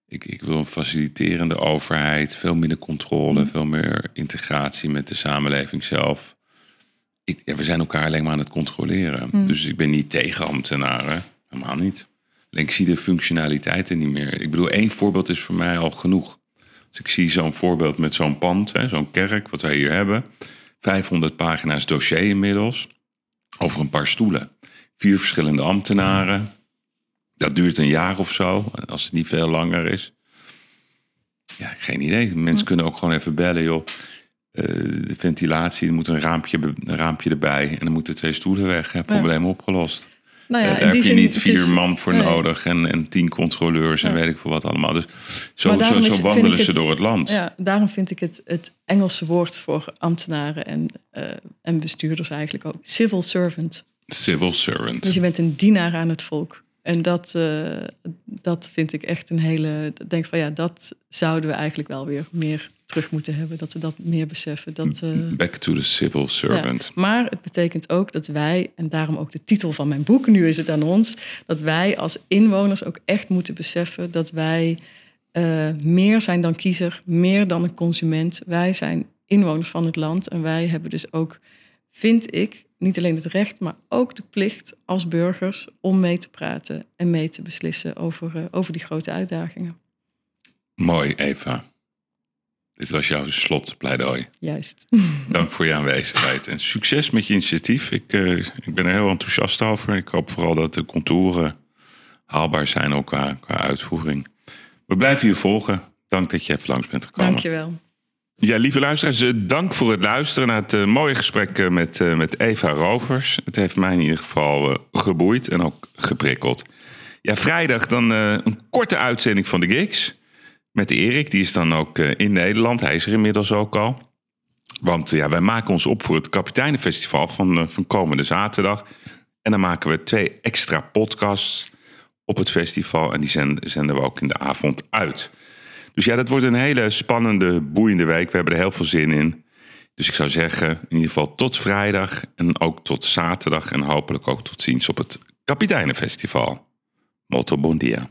Ik, ik wil een faciliterende overheid, veel minder controle, mm. veel meer integratie met de samenleving zelf. Ik, ja, we zijn elkaar alleen maar aan het controleren. Mm. Dus ik ben niet tegen ambtenaren, helemaal niet. Alleen ik zie de functionaliteiten niet meer. Ik bedoel, één voorbeeld is voor mij al genoeg. Dus ik zie zo'n voorbeeld met zo'n pand, zo'n kerk, wat wij hier hebben. 500 pagina's dossier inmiddels. Over een paar stoelen. Vier verschillende ambtenaren. Dat duurt een jaar of zo, als het niet veel langer is. Ja, geen idee. Mensen kunnen ook gewoon even bellen, joh. Uh, de ventilatie, er moet een raampje, een raampje erbij en dan moeten twee stoelen weg. Hè, probleem ja. opgelost. Nou ja, uh, daar heb je niet vier is, man voor nee. nodig en, en tien controleurs en weet ik veel wat allemaal. Dus zo, zo, zo wandelen ze het, door het land. Ja, daarom vind ik het, het Engelse woord voor ambtenaren en, uh, en bestuurders eigenlijk ook civil servant. Civil servant. Dus je bent een dienaar aan het volk. En dat, uh, dat vind ik echt een hele. Ik denk van ja, dat zouden we eigenlijk wel weer meer terug moeten hebben. Dat we dat meer beseffen. Dat, uh, Back to the civil servant. Ja, maar het betekent ook dat wij, en daarom ook de titel van mijn boek, nu is het aan ons, dat wij als inwoners ook echt moeten beseffen dat wij uh, meer zijn dan kiezer, meer dan een consument. Wij zijn inwoners van het land en wij hebben dus ook, vind ik, niet alleen het recht, maar ook de plicht als burgers om mee te praten en mee te beslissen over, uh, over die grote uitdagingen. Mooi, Eva. Dit was jouw slotpleidooi. Juist. Dank voor je aanwezigheid en succes met je initiatief. Ik, uh, ik ben er heel enthousiast over. Ik hoop vooral dat de contouren haalbaar zijn ook qua, qua uitvoering. We blijven je volgen. Dank dat je even langs bent gekomen. Dankjewel. Ja, lieve luisteraars, dank voor het luisteren naar het uh, mooie gesprek uh, met, met Eva Rovers. Het heeft mij in ieder geval geboeid en ook geprikkeld. Ja, vrijdag dan een korte uitzending van de Gigs. met Erik. Die is dan ook eh, in Nederland. Hij is er inmiddels ook al. Want ja, wij maken ons op voor het Kapiteinenfestival van, eh, van komende zaterdag. En dan maken we twee extra podcasts op het festival. En die zenden we ook in de avond uit. Dus ja, dat wordt een hele spannende, boeiende week. We hebben er heel veel zin in. Dus ik zou zeggen, in ieder geval tot vrijdag en ook tot zaterdag. En hopelijk ook tot ziens op het Kapiteinenfestival. Molto bon dia.